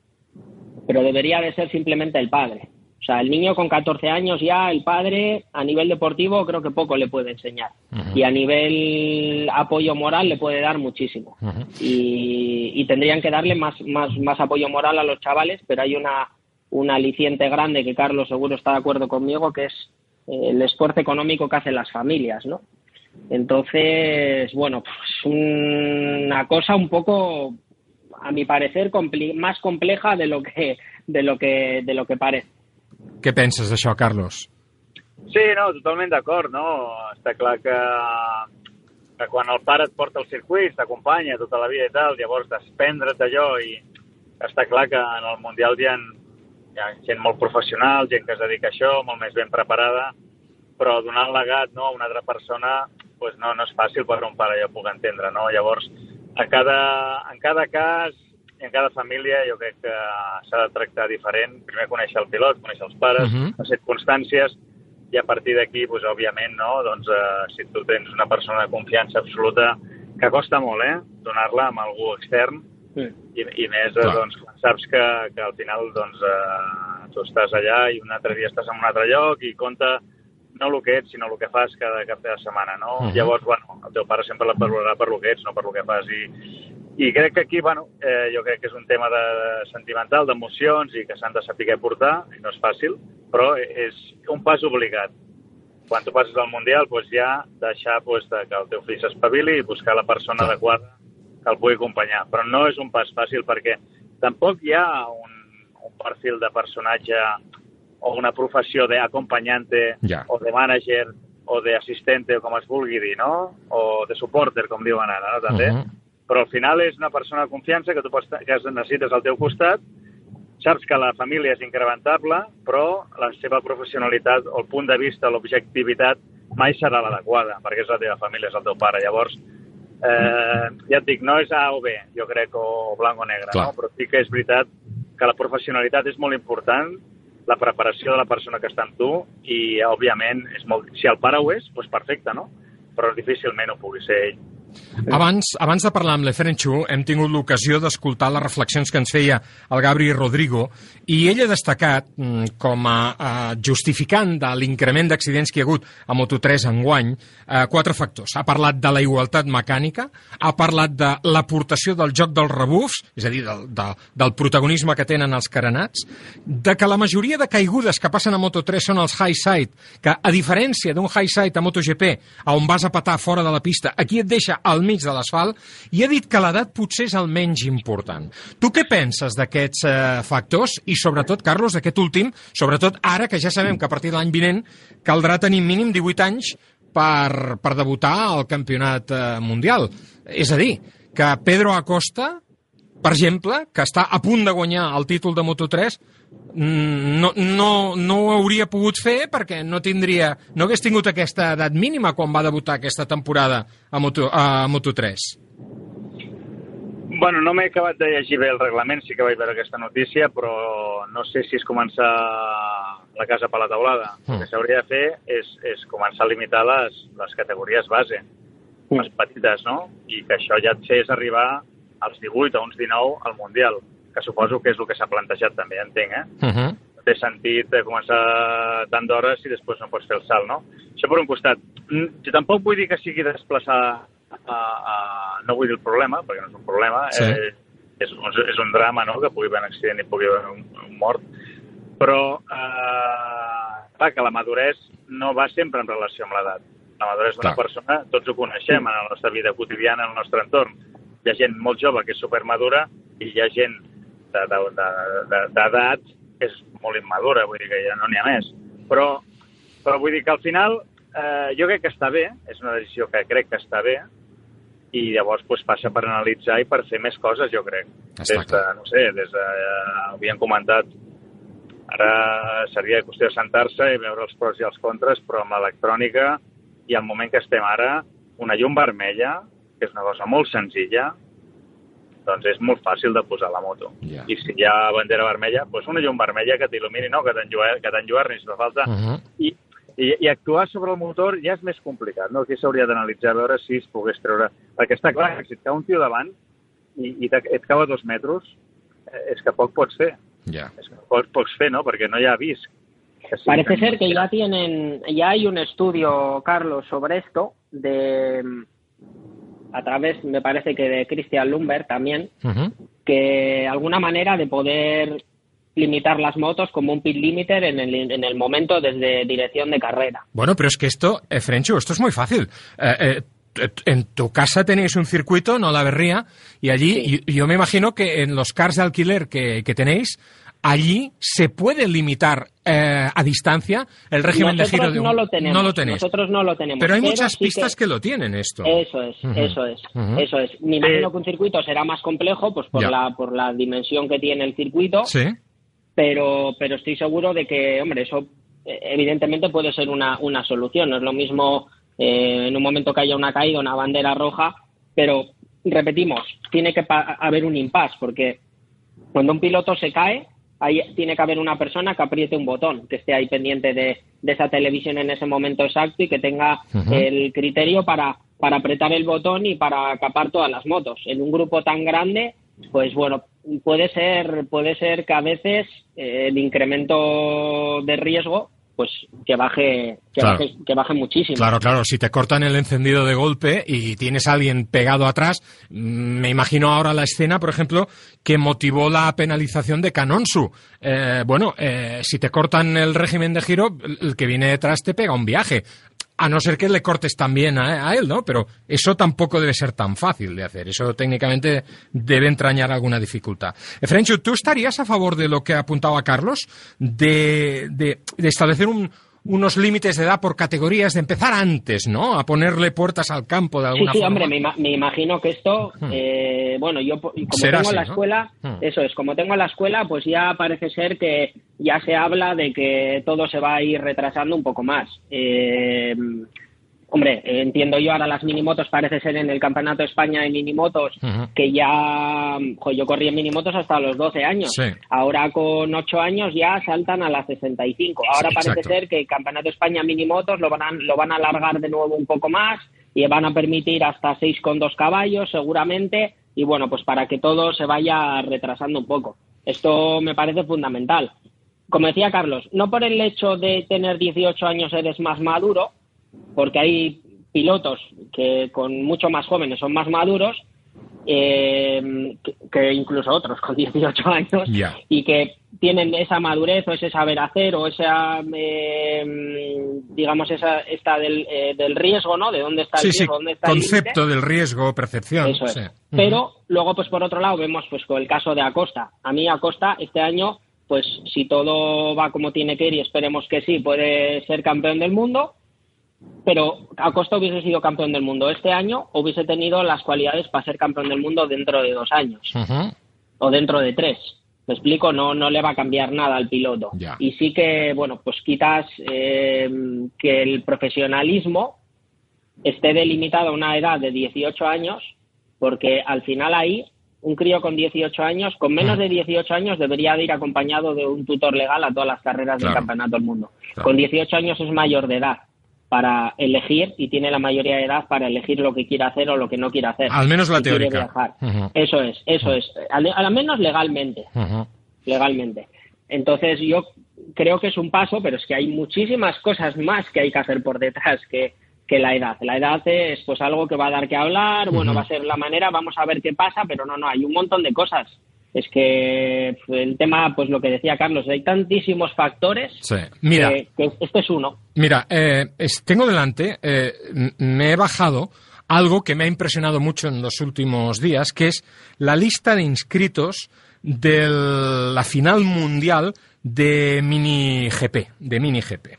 pero debería de ser simplemente el padre. O sea, el niño con 14 años ya, el padre, a nivel deportivo, creo que poco le puede enseñar. Y a nivel apoyo moral le puede dar muchísimo. y, y tendrían que darle más, más, más apoyo moral a los chavales, pero hay una, una aliciente grande que Carlos seguro está de acuerdo conmigo, que es eh, el esfuerzo económico que hacen las familias, ¿no? Entonces, bueno, pues una cosa un poco, a mi parecer, compli más compleja de lo que de lo que de lo que parece. Què penses d'això, Carlos? Sí, no, totalment d'acord, no? Està clar que, que quan el pare et porta al circuit, t'acompanya tota la vida i tal, llavors desprendre't d'allò i està clar que en el Mundial hi ha, hi ha gent molt professional, gent que es dedica a això, molt més ben preparada, però donar el legat no, a una altra persona pues no, no és fàcil per un pare, ja ho puc entendre, no? Llavors, a cada, en cada cas i en cada família jo crec que s'ha de tractar diferent. Primer conèixer el pilot, conèixer els pares, uh -huh. les circumstàncies, i a partir d'aquí, pues, òbviament, no? doncs, eh, si tu tens una persona de confiança absoluta, que costa molt, eh?, donar-la amb algú extern, Sí. i, i més eh, doncs, quan saps que, que al final doncs, eh, tu estàs allà i un altre dia estàs en un altre lloc i compta no el que ets, sinó el que fas cada cap de setmana, no? Uh Mhm. -huh. Llavors, bueno, el teu pare sempre la valorarà per el que ets, no per el que fas. I, i crec que aquí, bueno, eh, jo crec que és un tema de sentimental, d'emocions i que s'han de saber portar, i no és fàcil, però és un pas obligat. Quan tu passes al Mundial, doncs ja deixar doncs, de que el teu fill s'espavili i buscar la persona Clar. adequada que el pugui acompanyar. Però no és un pas fàcil perquè tampoc hi ha un, un perfil de personatge o una professió d'acompanyante Ja. o de manager o d'assistente, o com es vulgui dir, no? O de supporter, com diuen ara, no? També. Uh -huh. Però al final és una persona de confiança que tu pots, que necessites al teu costat, saps que la família és incrementable, però la seva professionalitat o el punt de vista, l'objectivitat, mai serà l'adequada, perquè és la teva família, és el teu pare. Llavors, eh, ja et dic, no és A o B, jo crec, o blanc o negre, Clar. no? però sí que és veritat que la professionalitat és molt important, la preparació de la persona que està amb tu i, òbviament, és molt... si el pare ho és, doncs perfecte, no? Però difícilment ho pugui ser ell. Abans, abans de parlar amb l'Eferenxu, hem tingut l'ocasió d'escoltar les reflexions que ens feia el Gabri Rodrigo i ell ha destacat mm, com a, a justificant de l'increment d'accidents que hi ha hagut a Moto3 enguany eh, quatre factors. Ha parlat de la igualtat mecànica, ha parlat de l'aportació del joc dels rebufs, és a dir, del, de, del protagonisme que tenen els carenats, de que la majoria de caigudes que passen a Moto3 són els high side, que a diferència d'un high side a MotoGP, on vas a patar fora de la pista, aquí et deixa al mig de l'asfalt, i ha dit que l'edat potser és el menys important. Tu què penses d'aquests eh, factors i sobretot, Carlos, d'aquest últim, sobretot ara que ja sabem que a partir de l'any vinent caldrà tenir mínim 18 anys per, per debutar al campionat eh, mundial. És a dir, que Pedro Acosta, per exemple, que està a punt de guanyar el títol de Moto3, mm, no, no, no ho hauria pogut fer perquè no tindria, no hagués tingut aquesta edat mínima quan va debutar aquesta temporada a, Moto, a Moto3. Bueno, no m'he acabat de llegir bé el reglament, sí que vaig veure aquesta notícia, però no sé si és començar la casa per la taulada. Mm. El que s'hauria de fer és, és començar a limitar les, les categories base, Mm. les petites, no? I que això ja et fes arribar als 18 o uns 19 al Mundial, que suposo que és el que s'ha plantejat també, entenc, eh? Uh -huh. No té sentit de començar tant d'hores si després no pots fer el salt, no? Això per un costat. Mm, Jo tampoc vull dir que sigui desplaçar a, a, no vull dir el problema, perquè no és un problema, Sí. eh, és, un- és un drama, no?, que pugui haver un accident i pugui haver un, un mort, però, eh, clar, que la maduresa no va sempre en relació amb l'edat. La maduresa d'una persona, tots ho coneixem en la nostra vida quotidiana, en el nostre entorn. Hi ha gent molt jove que és supermadura i hi ha gent d'edat és molt immadura, vull dir que ja no n'hi ha més. Però, però vull dir que al final eh, jo crec que està bé, és una decisió que crec que està bé, i llavors pues, passa per analitzar i per fer més coses, jo crec. Està des de, no sé, des de, eh, havíem comentat, ara seria qüestió de sentar-se i veure els pros i els contres, però amb l'electrònica i al moment que estem ara, una llum vermella, que és una cosa molt senzilla, doncs és molt fàcil de posar la moto. Ja. I si hi ha bandera vermella, doncs una llum vermella que t'il·lumini, no? que t'enlluerni, que si fa falta. Uh -huh. I, i, I actuar sobre el motor ja és més complicat, no? Aquí s'hauria d'analitzar, a veure si es pogués treure... Perquè està clar que si et cau un tio davant i, i te- et cau a dos metres, eh, és que poc pots fer. Ja. És que poc pots fer, no? Perquè no hi ha avís que sí, Parece ser que ya tienen, ya hay un estudio, Carlos, sobre esto, de a través, me parece que de Christian Lumber también, que alguna manera de poder limitar las motos como un pit limiter en el, en el momento desde dirección de carrera. Bueno, pero es que esto, eh, Frenchu, esto es muy fácil. Eh, eh, en tu casa tenéis un circuito, no la berría, y allí y- yo me imagino que en los cars de alquiler que, que tenéis, allí se puede limitar eh, a distancia el régimen Nosotros de giro de un... no lo tenemos. No lo tenéis. Nosotros no lo tenemos. Pero hay muchas pistas que... lo tienen esto. Eso es, eso es, eso es. Me imagino que un circuito será más complejo, pues por Ya. la por la dimensión que tiene el circuito, Sí. pero pero estoy seguro de que, hombre, eso eh, evidentemente puede ser una, una solución. No es lo mismo eh, en un momento que haya una caída, una bandera roja, pero repetimos, tiene que haber un impasse, porque cuando un piloto se cae, ahí tiene que haber una persona que apriete un botón, que esté ahí pendiente de, de esa televisión en ese momento exacto y que tenga el criterio para, para apretar el botón y para capar todas las motos. En un grupo tan grande, pues bueno, puede ser, puede ser que a veces eh, el incremento de riesgo pues que baje, que, Claro. baje, que baje muchísimo. Claro, claro, si te cortan el encendido de golpe y tienes a alguien pegado atrás, mm, me imagino ahora la escena, por ejemplo, que motivó la penalización de Canonsu. Eh, bueno, eh, si te cortan el régimen de giro, el que viene detrás te pega un viaje. A no ser que le cortes también a, a él, ¿no? Pero eso tampoco debe ser tan fácil de hacer. Eso técnicamente debe entrañar alguna dificultad. Frenchu, ¿tú estarías a favor de lo que apuntaba Carlos? De, de- de establecer un, unos límites de edad por categorías, de empezar antes, ¿no? A ponerle puertas al campo de Sí, alguna sí, forma. hombre, me, me imagino que esto, eh, bueno, yo como Será tengo así, la ¿no? escuela, Hmm. eso es, como tengo la escuela, pues ya parece ser que ya se habla de que todo se va a ir retrasando un poco más. Eh, hombre, eh, entiendo yo ahora las minimotos, parece ser en el Campeonato de España de minimotos, Ujú. que ya, jo, yo corrí en minimotos hasta los 12 años. Sí. Ahora con 8 años ya saltan a las 65. Ahora Sí, parece exacto. ser que el Campeonato de España minimotos lo van a, lo van a alargar de nuevo un poco más y van a permitir hasta 6,2 caballos seguramente y bueno, pues para que todo se vaya retrasando un poco. Esto me parece fundamental. Como decía Carlos, no por el hecho de tener 18 años eres más maduro, porque hay pilotos que con mucho más jóvenes son más maduros eh, que, que incluso otros con 18 años y que tienen esa madurez o ese saber hacer o esa eh, digamos esa esta del, eh, del riesgo no de dónde está el Sí, sí, riesgo dónde está el concepto del riesgo, percepción. Eso es. sí. Pero luego, pues por otro lado, vemos pues con el caso de Acosta. A mí Acosta este año, pues si todo va como tiene que ir y esperemos que sí, puede ser campeón del mundo. Pero Acosta hubiese sido campeón del mundo este año, hubiese tenido las cualidades para ser campeón del mundo dentro de dos años o dentro de tres. Me explico, no, no le va a cambiar nada al piloto. Ya. Y sí que, bueno, pues quitas eh, que el profesionalismo esté delimitado a una edad de 18 años, porque al final ahí un crío con 18 años, con menos de 18 años, debería de ir acompañado de un tutor legal a todas las carreras Claro. del Campeonato del Mundo. Claro. Con 18 años es mayor de edad para elegir y tiene la mayoría de edad para elegir lo que quiere hacer o lo que no quiere hacer. Al menos la Si teórica. viajar. Eso es, eso es. Al, al menos legalmente, legalmente. Entonces yo creo que es un paso, pero es que hay muchísimas cosas más que hay que hacer por detrás que, que la edad. La edad es pues algo que va a dar que hablar, bueno, va a ser la manera, vamos a ver qué pasa, pero no, no, hay un montón de cosas. Es que el tema, pues lo que decía Carlos, hay tantísimos factores Sí. Mira, que, que este es uno. Mira, eh, es- tengo delante, eh, me he bajado algo que me ha impresionado mucho en los últimos días, que es la lista de inscritos de la final mundial de mini GP, de mini GP.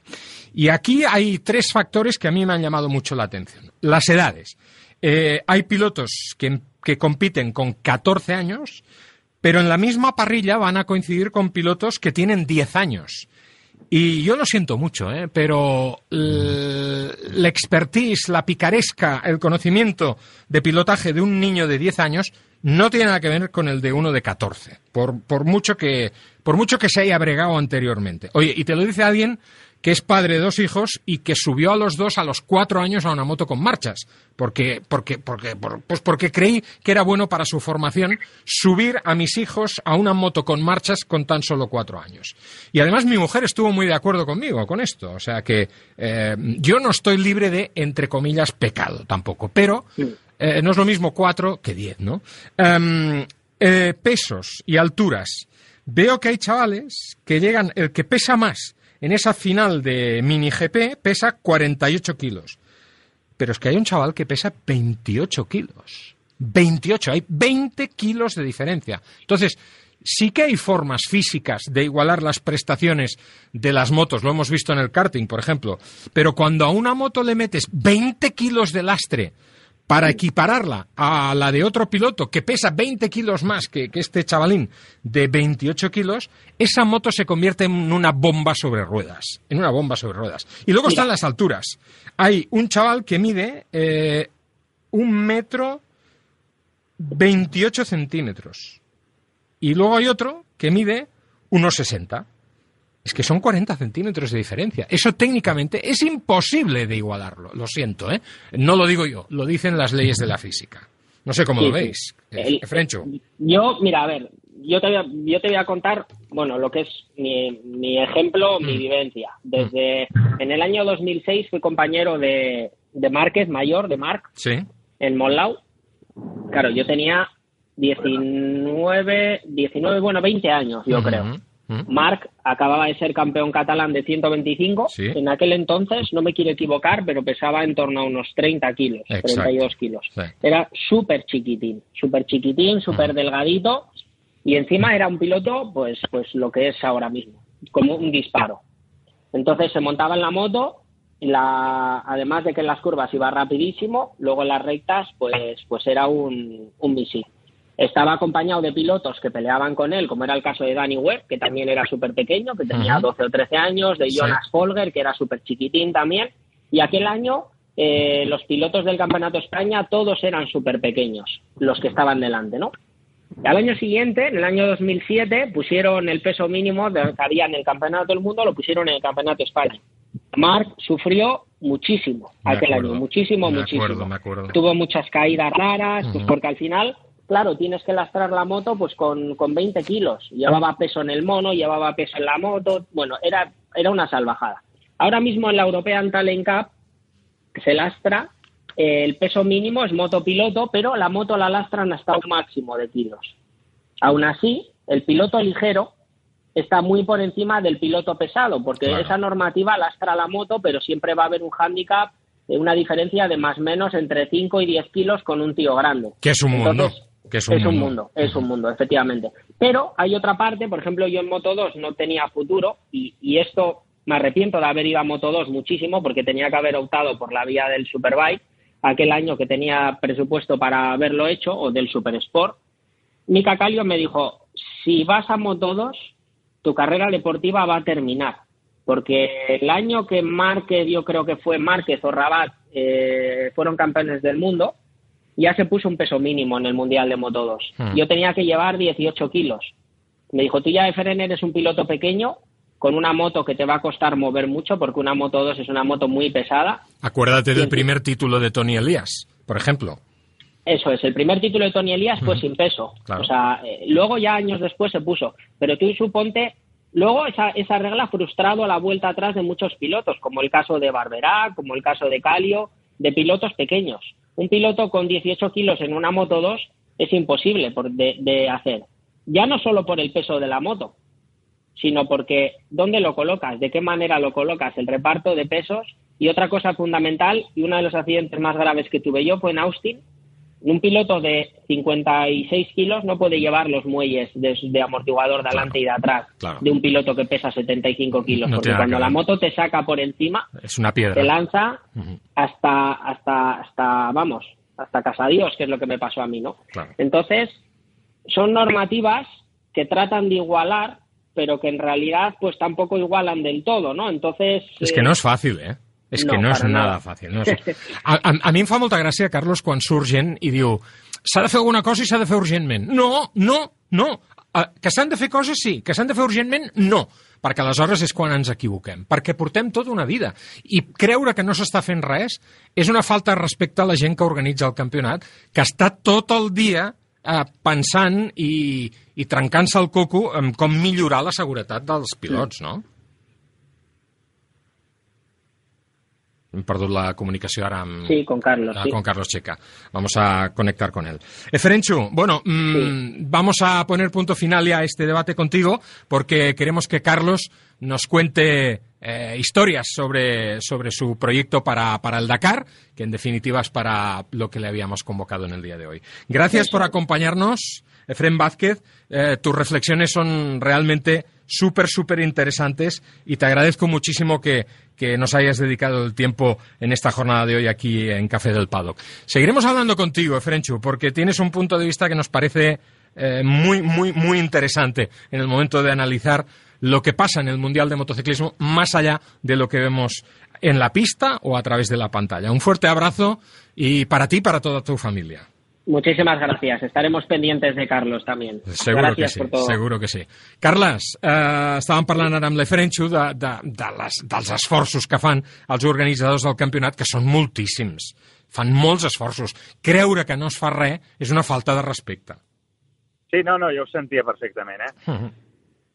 Y aquí hay tres factores que a mí me han llamado mucho la atención. Las edades. Eh, hay pilotos que, que compiten con 14 años, pero en la misma parrilla van a coincidir con pilotos que tienen 10 años. Y yo lo siento mucho, ¿eh? pero la expertise, la picaresca, el conocimiento de pilotaje de un niño de 10 años no tiene nada que ver con el de uno de 14, por, por, mucho, que, por mucho que se haya bregado anteriormente. Oye, y te lo dice alguien que es padre de dos hijos y que subió a los dos a los cuatro años a una moto con marchas, porque, porque, porque, por- pues porque creí que era bueno para su formación subir a mis hijos a una moto con marchas con tan solo cuatro años. Y además mi mujer estuvo muy de acuerdo conmigo con esto, o sea que eh, yo no estoy libre de, entre comillas, pecado tampoco, pero eh, no es lo mismo cuatro que diez, ¿no? Em, eh, pesos y alturas. Veo que hay chavales que llegan, el que pesa más en esa final de mini GP pesa 48 kilos. Pero es que hay un chaval que pesa 28 kilos. 28, hay 20 kilos de diferencia. Entonces, sí que hay formas físicas de igualar las prestaciones de las motos, lo hemos visto en el karting, por ejemplo, pero cuando a una moto le metes 20 kilos de lastre para equipararla a la de otro piloto que pesa 20 kilos más que, que este chavalín de 28 kilos, esa moto se convierte en una bomba sobre ruedas. En una bomba sobre ruedas. Y luego están las alturas. Hay un chaval que mide eh, un metro 28 centímetros. Y luego hay otro que mide unos 60. Es que son 40 centímetros de diferencia. Eso técnicamente es imposible de igualarlo. Lo siento, ¿eh? No lo digo yo, lo dicen las leyes de la física. No sé cómo Sí, lo veis. El- Eh, Frencho. Yo, mira, a ver, yo te voy a, yo te voy a contar, bueno, lo que es mi, mi ejemplo, mi vivencia. Desde en el año 2006 fui compañero de, de Márquez, mayor de Marc, Sí. en Monlau. Claro, yo tenía 19, 19, bueno, 20 años, yo creo. Ujú. Marc acababa de ser campeón catalán de 125. Sí. En aquel entonces, no me quiero equivocar, pero pesaba en torno a unos 30 kilos, Exacto. 32 kilos. Sí. Era súper chiquitín, súper chiquitín, súper delgadito. Y encima era un piloto, pues, pues lo que es ahora mismo, como un disparo. Entonces se montaba en la moto, la, además de que en las curvas iba rapidísimo, luego en las rectas, pues, pues era un, un misil. Estaba acompañado de pilotos que peleaban con él, como era el caso de Danny Webb, que también era súper pequeño, que tenía Ujú. 12 o 13 años, de Sí. Jonas Folger, que era súper chiquitín también. Y aquel año eh, los pilotos del Campeonato España todos eran súper pequeños, los que estaban delante, ¿no? Y al año siguiente, en el año 2007, pusieron el peso mínimo de- que había en el Campeonato del Mundo, lo pusieron en el Campeonato España. Marc sufrió muchísimo Me aquel acuerdo, año, muchísimo, me muchísimo. acuerdo, me acuerdo. Tuvo muchas caídas raras, pues Ujú. porque al final, claro, tienes que lastrar la moto pues con, con 20 kilos. Llevaba peso en el mono, llevaba peso en la moto, bueno, era, era una salvajada. Ahora mismo en la European Talent Cup se lastra, eh, el peso mínimo es motopiloto, pero la moto la lastran hasta un máximo de kilos. Aún así, el piloto ligero está muy por encima del piloto pesado, porque Claro. esa normativa lastra la moto, pero siempre va a haber un hándicap, eh, una diferencia de más o menos entre 5 y 10 kilos con un tío grande. Que es un mundo. Entonces, Que es un mundo. mundo, es un mundo, efectivamente. Pero hay otra parte, por ejemplo, yo en Moto 2 no tenía futuro y, y esto me arrepiento de haber ido a Moto 2 muchísimo porque tenía que haber optado por la vía del Superbike aquel año que tenía presupuesto para haberlo hecho o del Super Sport. Mika Kallio me dijo, si vas a Moto 2, tu carrera deportiva va a terminar. Porque el año que Márquez, yo creo que fue Márquez o Rabat, eh, fueron campeones del mundo, ya se puso un peso mínimo en el Mundial de Moto 2. Hmm. Yo tenía que llevar 18 kilos. Me dijo, tú ya, Efren, eres un piloto pequeño, con una moto que te va a costar mover mucho, porque una Moto 2 es una moto muy pesada. Acuérdate del primer título de Tony Elías, por ejemplo. Eso es, el primer título de Tony Elías fue sin peso. Claro. O sea, eh, luego ya años después se puso. Pero tú suponte, luego esa, esa regla ha frustrado la vuelta atrás de muchos pilotos, como el caso de Barberá, como el caso de Calio, de pilotos pequeños. Un piloto con 18 kilos en una moto 2 es imposible por- de, de hacer. Ya no solo por el peso de la moto, sino porque dónde lo colocas, de qué manera lo colocas, el reparto de pesos. Y otra cosa fundamental, y uno de los accidentes más graves que tuve yo fue en Austin. Un piloto de 56 kilos no puede llevar los muelles de, de amortiguador de adelante y de atrás claro. de un piloto que pesa 75 kilos. No porque cuando que la moto te saca por encima, Es una piedra. te lanza hasta, hasta, hasta, vamos, hasta casa Dios, que es lo que me pasó a mí, ¿no? Claro. Entonces, son normativas que tratan de igualar, pero que en realidad, pues tampoco igualan del todo, ¿no? Entonces. Eh, que no és fàcil, eh? És No, que no és nada nada. fàcil. No és... a, a, a mi em fa molta gràcia, Carlos, quan surt gent i diu s'ha de fer alguna cosa i s'ha de fer urgentment. No, no, no. Que s'han de fer coses, sí. Que s'han de fer urgentment, no. perquè aleshores és quan ens equivoquem, perquè portem tota una vida. I creure que no s'està fent res és una falta de respecte a la gent que organitza el campionat, que està tot el dia eh, pensant i, i trencant-se el coco en com millorar la seguretat dels pilots, no? Hem perdut la comunicació ara amb... Sí, con Carlos, ah, sí. Con Carlos Checa. Vamos a conectar con él. Eferenchu, bueno, mm, vamos a poner punto final ya a este debate contigo porque queremos que Carlos nos cuente eh, historias sobre, sobre su proyecto para, para el Dakar, que en definitiva es para lo que le habíamos convocado en el día de hoy. Gracias por acompañarnos, Efren Vázquez. Eh, tus reflexiones son realmente súper, súper interesantes y te agradezco muchísimo que, que nos hayas dedicado el tiempo en esta jornada de hoy aquí en Café del Paddock. Seguiremos hablando contigo, Efrenchu, porque tienes un punto de vista que nos parece eh, muy, muy, muy interesante en el momento de analizar lo que pasa en el Mundial de Motociclismo más allá de lo que vemos en la pista o a través de la pantalla. Un fuerte abrazo y para ti para toda tu familia. Muchísimas gracias. Estaremos pendientes de Carlos también. Segur gràcies que sí, per tot. seguro que sí. Carles, eh, estàvem parlant ara amb l'Efrenxo de, de, de les, dels esforços que fan els organitzadors del campionat, que són moltíssims. Fan molts esforços. Creure que no es fa res és una falta de respecte. Sí, no, no, jo ho sentia perfectament, eh? Uh -huh.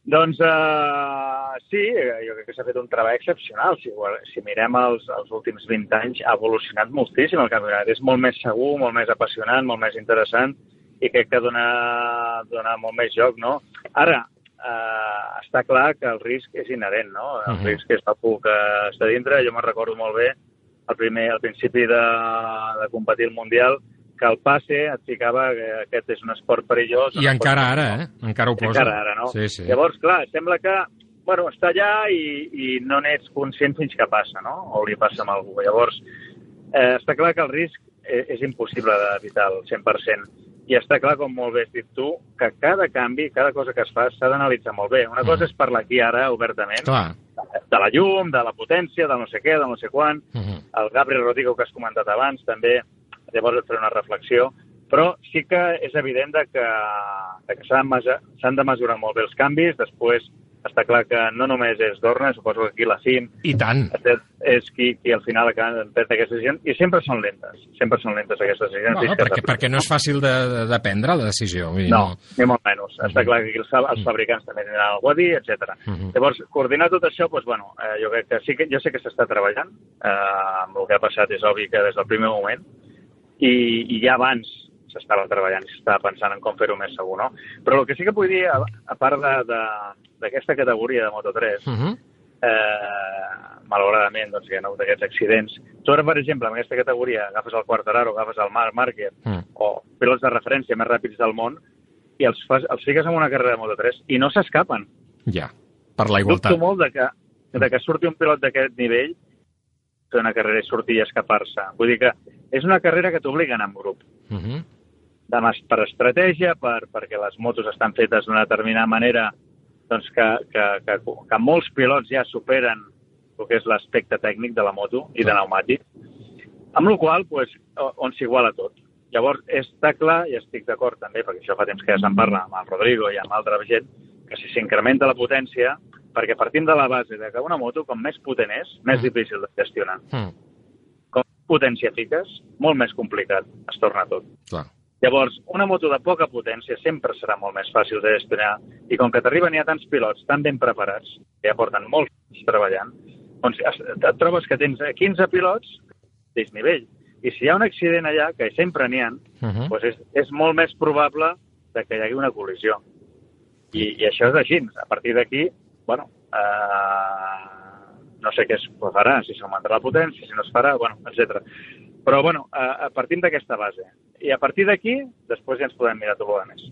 Doncs uh, sí, jo crec que s'ha fet un treball excepcional. Si, si mirem els, els últims 20 anys, ha evolucionat moltíssim el campionat. És molt més segur, molt més apassionant, molt més interessant i crec que dona, dona molt més joc, no? Ara, uh, està clar que el risc és inherent, no? El uh Mhm. -huh. risc és algú que està dintre. Jo me'n recordo molt bé al, primer, al principi de, de competir el Mundial que el passe et ficava que aquest és un esport perillós. I encara ara, eh? Encara ho posa. encara ara, no? Sí, sí. Llavors, clar, sembla que bueno, està allà i, i no n'ets conscient fins que passa, no? O li passa amb algú. Llavors, eh, està clar que el risc és, és impossible d'evitar al 100%. I està clar, com molt bé has dit tu, que cada canvi, cada cosa que es fa, s'ha d'analitzar molt bé. Una cosa és parlar aquí ara, obertament, Clar. de la llum, de la potència, de no sé què, de no sé quan. Uh -huh. El Gabriel Rodrigo, que has comentat abans, també, llavors et faré una reflexió. Però sí que és evident de que, de que s'han de de mesurar molt bé els canvis. Després, està clar que no només és Dorna, suposo que aquí la CIM I tant. és qui, qui al final acaba pren aquestes decisions, i sempre són lentes, sempre són lentes aquestes decisions. I que perquè, perquè no és fàcil de, de prendre la decisió. Vull dir, no, ni molt menys. Està clar que aquí els, els fabricants també tindran alguna a dir, etc. Mhm. Llavors, coordinar tot això, doncs, bueno, eh, jo crec que sí que, jo sé que s'està treballant, eh, amb el que ha passat és obvi que des del primer moment, i, i ja abans s'estava treballant i s'estava pensant en com fer-ho més segur, no? Però el que sí que vull dir, a, a part d'aquesta categoria de Moto3, Uh -huh. eh, malauradament, doncs, hi ha hagut aquests accidents. Tu ara, per exemple, en aquesta categoria agafes el Quartararo, agafes el Marc Márquez, Mm. o pilots de referència més ràpids del món, i els, fas, els fiques en una carrera de Moto3 i no s'escapen. Ja, per la igualtat. Dubto molt de que, de que surti un pilot d'aquest nivell fer una carrera i sortir i escapar-se. Vull dir que és una carrera que t'obliga a anar en grup. Uh -huh. de, mas- per estratègia, per, perquè les motos estan fetes d'una determinada manera doncs que, que, que, que molts pilots ja superen el que és l'aspecte tècnic de la moto i de pneumàtic, amb la qual pues, on s'iguala tot. Llavors, està clar, i estic d'acord també, perquè això fa temps que ja se'n parla amb el Rodrigo i amb altra gent, que si s'incrementa la potència, perquè partim de la base de que una moto, com més potent és, més Mm. difícil de gestionar. Mm. Com més potència fiques, molt més complicat es torna tot. Clar. Llavors, una moto de poca potència sempre serà molt més fàcil de gestionar i com que t'arriben ja tants pilots tan ben preparats, que ja porten molts anys treballant, doncs et trobes que tens 15 pilots de nivell. I si hi ha un accident allà, que sempre n'hi ha, Uh -huh. doncs és, és molt més probable de que hi hagi una col·lisió. I, i això és així. A partir d'aquí, bueno, eh, no sé què es farà, si s'augmentarà la potència, si no es farà, bueno, etc. Però, bueno, eh, partim d'aquesta base. I a partir d'aquí, després ja ens podem mirar tot el més.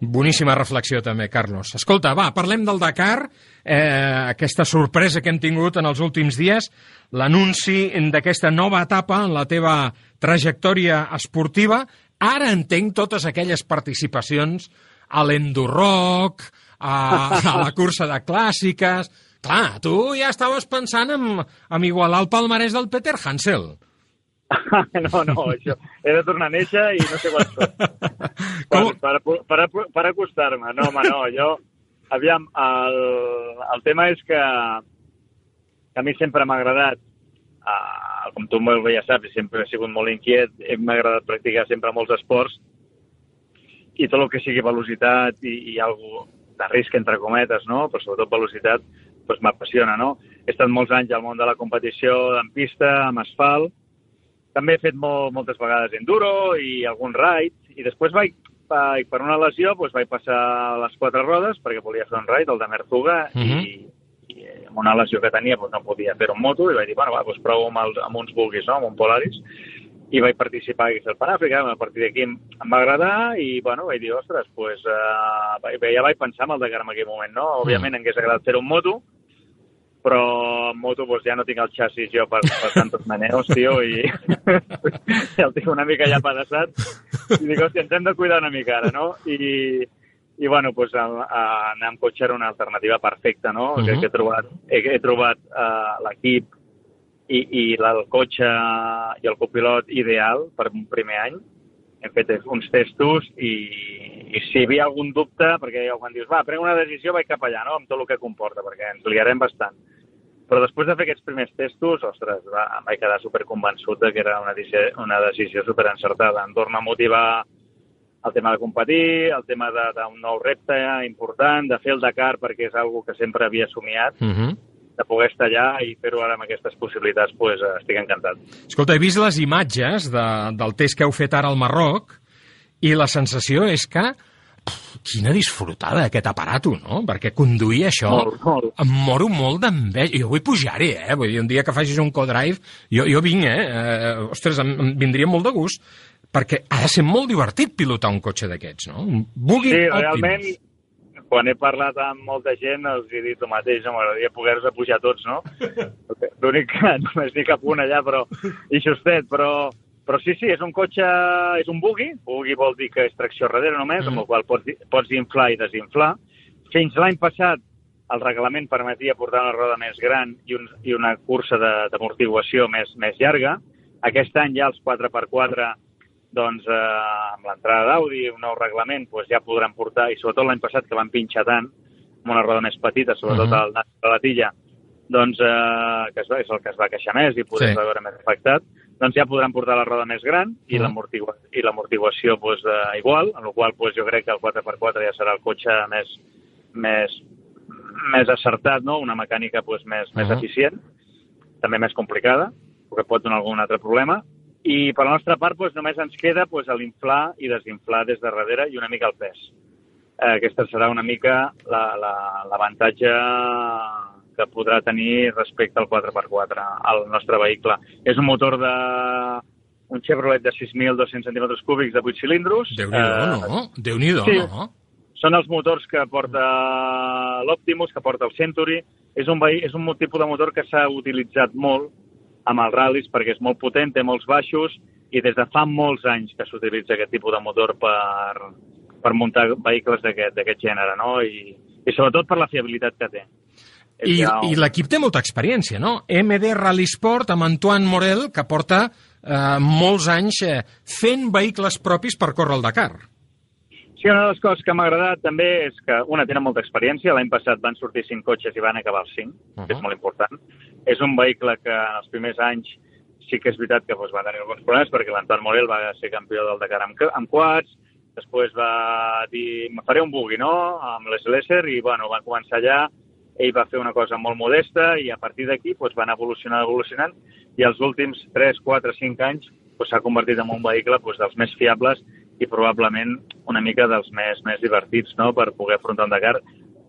Boníssima reflexió també, Carlos. Escolta, va, parlem del Dakar, eh, aquesta sorpresa que hem tingut en els últims dies, l'anunci d'aquesta nova etapa en la teva trajectòria esportiva. Ara entenc totes aquelles participacions a l'Endurrock, a, a la cursa de clàssiques... Clar, tu ja estaves pensant en, en igualar el palmarès del Peter Hansel. no, no, això. He de tornar a néixer i no sé quan són. Per, Com? per, per, per acostar-me. No, home, no, jo... aviam, el, el tema és que, que a mi sempre m'ha agradat, uh, com tu molt bé ja saps, sempre he sigut molt inquiet, m'ha agradat practicar sempre molts esports, i tot el que sigui velocitat i, i algo de risc, entre cometes, no? però sobretot velocitat, doncs m'apassiona, no? He estat molts anys al món de la competició en pista, amb asfalt, també he fet molt, moltes vegades enduro i algun ride, i després vaig, vaig per una lesió doncs vaig passar a les quatre rodes perquè volia fer un ride, el de Merzuga, uh -huh. i, i amb una lesió que tenia doncs no podia fer un moto, i vaig dir, bueno, va, doncs provo amb, els, amb uns buguis, no?, amb un Polaris, i vaig participar aquí al Panàfrica, a partir d'aquí em va agradar i, bueno, vaig dir, ostres, pues, uh, ja vaig pensar en el Dakar en aquell moment, no? Òbviament, mm. em hagués agradat fer un moto, però en moto pues, ja no tinc el xassis jo per, per tantos maneos, tio, i ja el tinc una mica ja pedaçat. I dic, hòstia, ens hem de cuidar una mica ara, no? I, i bueno, pues, a, a anar amb cotxe era una alternativa perfecta, no? Uh -huh. que, que he trobat, he, he trobat uh, l'equip i, i el cotxe i el copilot ideal per un primer any. Hem fet uns testos i, i si hi havia algun dubte, perquè quan dius, va, prenc una decisió, vaig cap allà, no?, amb tot el que comporta, perquè ens liarem bastant. Però després de fer aquests primers testos, ostres, va, em vaig quedar superconvençut que era una decisió, una decisió superencertada. Em torna a motivar el tema de competir, el tema d'un nou repte important, de fer el Dakar perquè és algo que sempre havia somiat, uh Mhm. -huh. De poder estar allà i fer-ho ara amb aquestes possibilitats, pues, estic encantat. Escolta, he vist les imatges de, del test que heu fet ara al Marroc i la sensació és que pff, quina disfrutada aquest aparato, no? Perquè conduir això Molt, molt. em moro molt d'enveja. Jo vull pujar-hi, eh? Vull dir, un dia que facis un co-drive, jo, jo vinc, eh? eh? Ostres, em, em vindria molt de gust, perquè ha de ser molt divertit pilotar un cotxe d'aquests, no? Buggy Sí, Optimus. realment, quan he parlat amb molta gent, els he dit el mateix, no? m'agradaria poder-los pujar tots, no? L'únic que només dic cap un allà, però... I justet, però... Però sí, sí, és un cotxe, és un buggy. Buggy vol dir que és tracció darrere només, mm. amb el qual pots, pots inflar i desinflar. Fins l'any passat el reglament permetia portar una roda més gran i, un, i una cursa de- d'amortiguació més, més llarga. Aquest any ja els 4x4 doncs, eh, amb l'entrada d'Audi, un nou reglament, doncs ja podran portar, i sobretot l'any passat que van pinxar tant, amb una roda més petita, sobretot Mhm. el nas de la tilla, doncs, eh, que va, és el que es va queixar més i poder Sí. veure més afectat, doncs ja podran portar la roda més gran i Mhm. l'amortigua- i l'amortiguació doncs, eh, igual, amb la qual cosa jo crec que el 4x4 ja serà el cotxe més, més, més acertat, no? una mecànica doncs, més, més Mhm. eficient, també més complicada, perquè pot donar algun altre problema, i per la nostra part doncs, només ens queda doncs, l'inflar i desinflar des de darrere i una mica el pes. Eh, aquesta serà una mica la- la- l'avantatge que podrà tenir respecte al 4x4 al nostre vehicle. És un motor de un Chevrolet de 6.200 centímetres cúbics de 8 cilindros. Déu-n'hi-do, no? Déu-n'hi-do, sí. no? Són els motors que porta l'Optimus, que porta el Century. És un, vehi- és un tipus de motor que s'ha utilitzat molt amb els ral·lis perquè és molt potent, té molts baixos i des de fa molts anys que s'utilitza aquest tipus de motor per, per muntar vehicles d'aquest gènere, no? I, I sobretot per la fiabilitat que té. I, ja I l'equip té molta experiència, no? MD Rally Sport amb Antoine Morel, que porta eh, molts anys eh, fent vehicles propis per córrer el Dakar. Sí, una de les coses que m'ha agradat també és que, una, tenen molta experiència. L'any passat van sortir cinc cotxes i van acabar els cinc, uh -huh. que és molt important. És un vehicle que en els primers anys sí que és veritat que doncs, va tenir alguns problemes perquè l'Anton Morel va ser campió del Dakar amb, amb quads, després va dir, me faré un bugui, no?, amb les Lesser, i, bueno, va començar allà, ell va fer una cosa molt modesta i a partir d'aquí doncs, van evolucionar, evolucionant, i els últims 3, 4, 5 anys doncs, s'ha convertit en un vehicle doncs, dels més fiables i probablement una mica dels més, més divertits no? per poder afrontar un Dakar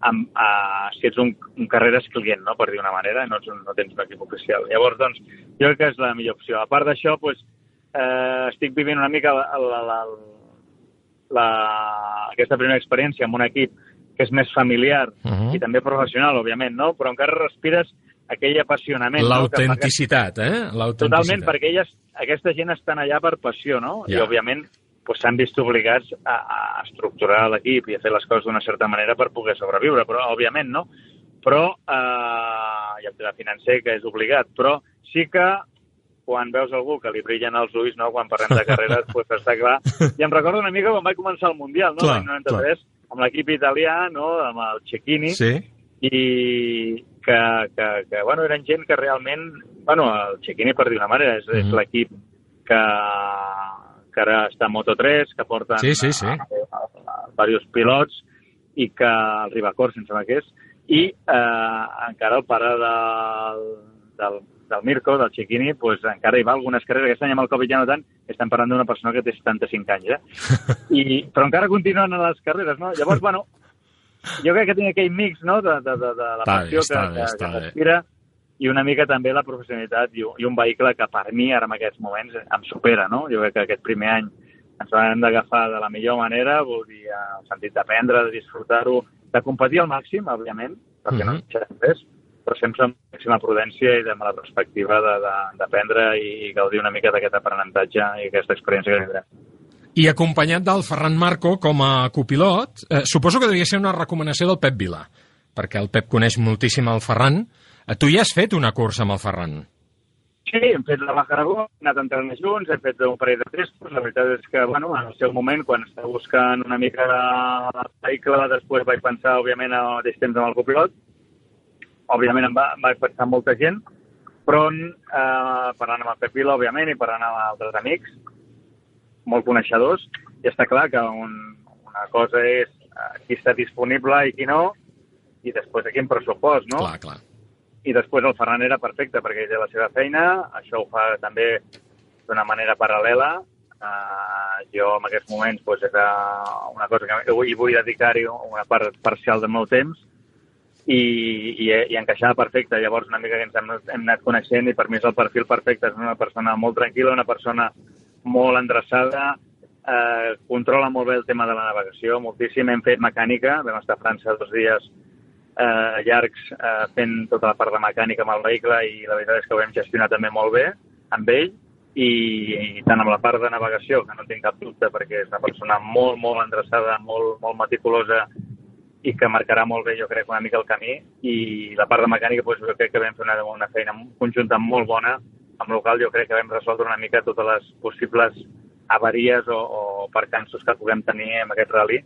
amb, uh, si ets un, un carreres client, no? per dir una manera, no, ets un, no tens un equip oficial. Llavors, doncs, jo crec que és la millor opció. A part d'això, doncs, eh, estic vivint una mica la, la, la, la, aquesta primera experiència amb un equip que és més familiar uh. -huh. i també professional, òbviament, no? però encara respires aquell apassionament. no? Que L'autenticitat, eh? L'autenticitat. Totalment, perquè elles, aquesta gent estan allà per passió, no? Ja. I, òbviament, s'han vist obligats a, a estructurar l'equip i a fer les coses d'una certa manera per poder sobreviure, però, òbviament, no? Però, eh, i el tema financer, que és obligat, però sí que quan veus algú que li brillen els ulls, no?, quan parlem de carreres, doncs està clar. I em recordo una mica quan vaig començar el Mundial, no?, Clar, l'any 93, amb l'equip italià, no? amb el Cecchini, Sí. i que, que, que bueno, eren gent que realment... Bueno, el Cecchini, per dir una manera, és, és Mhm. l'equip que, que ara està a Moto3, que porten Sí, sí, sí. A, a, a, a diversos pilots, i que el Ribacor, sense sembla que és, i eh, encara el pare del, del, del Mirko, del Cecchini, pues, encara hi va algunes carreres. Aquest any amb el Covid ja no tant, estem parlant d'una persona que té 75 anys, eh? I, però encara continuen a les carreres, no? Llavors, bueno, jo crec que tinc aquell mix, no?, de, de, de, de la Està passió està que, bé, que, està que bé. I una mica també la professionalitat i, un- i un vehicle que per mi ara en aquests moments em supera, no? Jo crec que aquest primer any ens hem d'agafar de la millor manera, vol dir, en el sentit d'aprendre, de disfrutar-ho, de competir al màxim, òbviament, perquè no Mhm. deixarem res, però sempre amb màxima prudència i amb la perspectiva d'aprendre i, i gaudir una mica d'aquest aprenentatge i aquesta experiència que tindrem. I acompanyat del Ferran Marco com a copilot, eh, suposo que devia ser una recomanació del Pep Vila, perquè el Pep coneix moltíssim el Ferran. Eh, tu ja has fet una cursa amb el Ferran. Sí, hem fet la Baja Aragó, hem anat entrenant junts, hem fet un parell de testos. La veritat és que, bueno, en el seu moment, quan estava buscant una mica de vehicle, després vaig pensar, òbviament, al mateix temps amb el copilot. Òbviament em, va, em vaig pensar en molta gent, però eh, parlant amb el Pep Vila, òbviament, i parlant amb altres amics, molt coneixedors, i està clar que un, una cosa és eh, qui està disponible i qui no, i després de quin pressupost, no? Clar, clar. I després el Ferran era perfecte perquè ell té la seva feina, això ho fa també d'una manera paral·lela. Uh, jo en aquests moments pues, era una cosa que vull, vull dedicar-hi una part parcial del meu temps i, i, i encaixava perfecte. Llavors una mica que ens hem, hem anat coneixent i per mi és el perfil perfecte. És una persona molt tranquil·la, una persona molt endreçada, eh, controla molt bé el tema de la navegació, moltíssim. Hem fet mecànica, vam estar a França dos dies eh, llargs eh, fent tota la part de mecànica amb el vehicle i la veritat és que ho hem gestionat també molt bé amb ell i, i tant amb la part de navegació, que no tinc cap dubte perquè és una persona molt, molt endreçada, molt, molt meticulosa i que marcarà molt bé, jo crec, una mica el camí. I la part de mecànica, doncs, jo crec que vam fer una, una feina conjunta molt bona amb local jo crec que vam resoldre una mica totes les possibles avaries o, o percanços que puguem tenir en aquest rally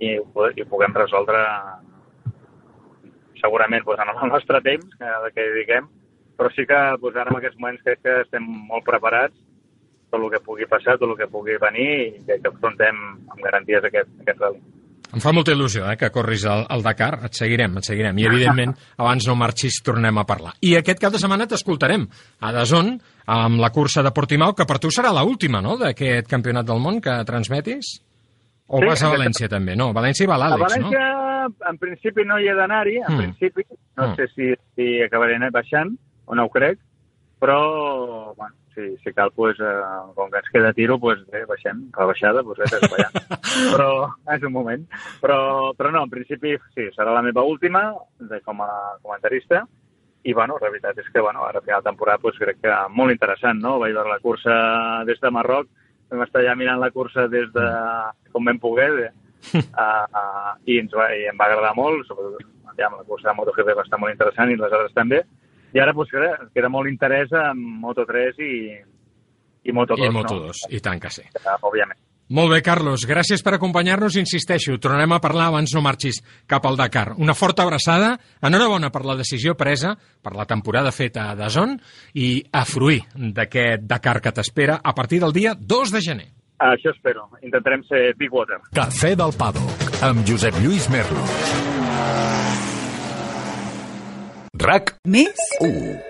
i, i puguem resoldre segurament doncs, en el nostre temps que, que dediquem, però sí que doncs, ara en aquests moments crec que estem molt preparats tot el que pugui passar, tot el que pugui venir i que, afrontem amb garanties aquest, aquest rally. Em fa molta il·lusió eh, que corris al, al Dakar. Et seguirem, et seguirem. I, evidentment, abans no marxis, tornem a parlar. I aquest cap de setmana t'escoltarem a Dazón, amb la cursa de Portimao, que per tu serà l'última, última, no?, d'aquest campionat del món que transmetis? O Sí, vas a. València, també? No, a València hi va A l'Àlex, València, no? en principi, no hi he d'anar-hi, en Mm. principi. No Mm. sé si, si acabaré baixant, o no ho crec, però, bueno, si, si cal, pues, eh, com que ens queda tiro, pues, bé, baixem. A la baixada, pues, des ballant. però és un moment. Però, però no, en principi, sí, serà la meva última de, com a comentarista, i, bueno, la veritat és que, bueno, ara a final de temporada, pues, crec que molt interessant, no? Vaig veure la cursa des de Marroc, vam estar ja mirant la cursa des de com vam poder, de, uh, uh, i, ens va, i em va agradar molt, sobretot ja, la cursa de MotoGP va estar molt interessant i les altres també. I ara pues, queda, queda molt interès en Moto3 i, i Moto2, I Moto2, no? i tant que sí. Uh, òbviament. Molt bé, Carlos, gràcies per acompanyar-nos, insisteixo, tornarem a parlar abans no marxis cap al Dakar. Una forta abraçada, enhorabona per la decisió presa, per la temporada feta a Dazón, i a fruir d'aquest Dakar que t'espera a partir del dia 2 de gener. Això espero. Intentarem ser Big Water. Cafè del Paddock, amb Josep Lluís Merlos. RAC Més? 1.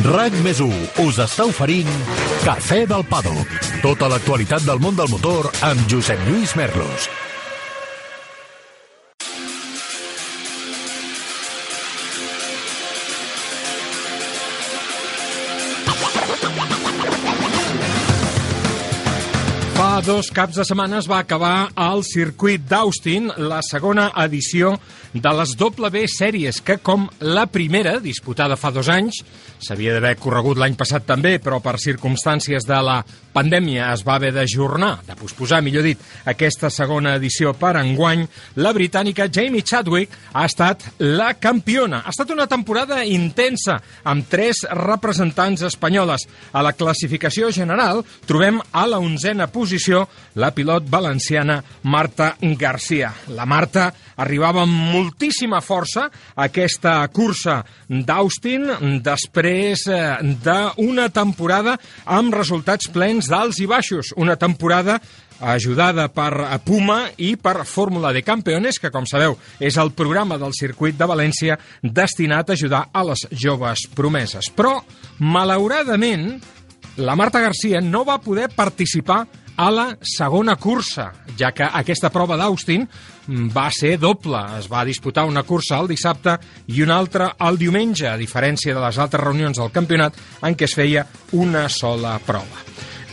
RAC més us està oferint Cafè del Paddock. Tota l'actualitat del món del motor amb Josep Lluís Merlos. Fa dos caps de setmana es va acabar al circuit d'Austin la segona edició de les W sèries, que com la primera, disputada fa dos anys, s'havia d'haver corregut l'any passat també, però per circumstàncies de la pandèmia es va haver d'ajornar, de posposar, millor dit, aquesta segona edició per enguany, la britànica Jamie Chadwick ha estat la campiona. Ha estat una temporada intensa, amb tres representants espanyoles. A la classificació general trobem a la onzena posició la pilot valenciana Marta Garcia. La Marta arribava amb moltíssima força aquesta cursa d'Austin després eh, d'una temporada amb resultats plens d'alts i baixos. Una temporada ajudada per Puma i per Fórmula de Campeones, que, com sabeu, és el programa del circuit de València destinat a ajudar a les joves promeses. Però, malauradament, la Marta Garcia no va poder participar a la segona cursa, ja que aquesta prova d'Austin va ser doble. Es va disputar una cursa el dissabte i una altra el diumenge, a diferència de les altres reunions del campionat en què es feia una sola prova.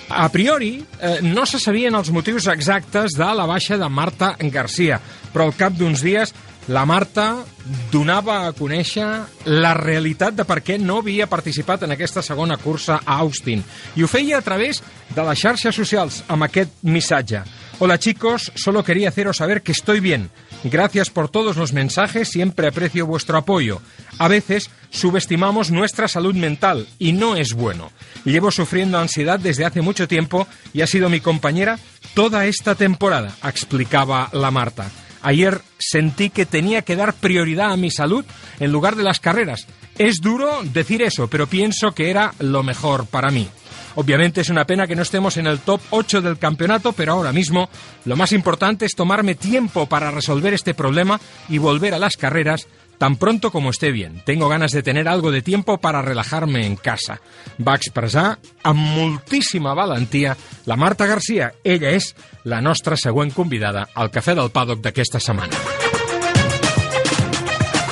A priori, eh, no se sabien els motius exactes de la baixa de Marta Garcia, però al cap d'uns dies la Marta donava a conèixer la realitat de per què no havia participat en aquesta segona cursa a Austin. I ho feia a través de les xarxes socials amb aquest missatge. Hola chicos, solo quería haceros saber que estoy bien. Gracias por todos los mensajes, siempre aprecio vuestro apoyo. A veces subestimamos nuestra salud mental y no es bueno. Llevo sufriendo ansiedad desde hace mucho tiempo y ha sido mi compañera toda esta temporada, explicaba la Marta. Ayer sentí que tenía que dar prioridad a mi salud en lugar de las carreras. Es duro decir eso, pero pienso que era lo mejor para mí. Obviamente es una pena que no estemos en el top 8 del campeonato, pero ahora mismo lo más importante es tomarme tiempo para resolver este problema y volver a las carreras tan pronto como esté bien. Tengo ganas de tener algo de tiempo para relajarme en casa. Va expressar amb moltíssima valentia la Marta Garcia. Ella és la nostra següent convidada al Cafè del Paddock d'aquesta setmana.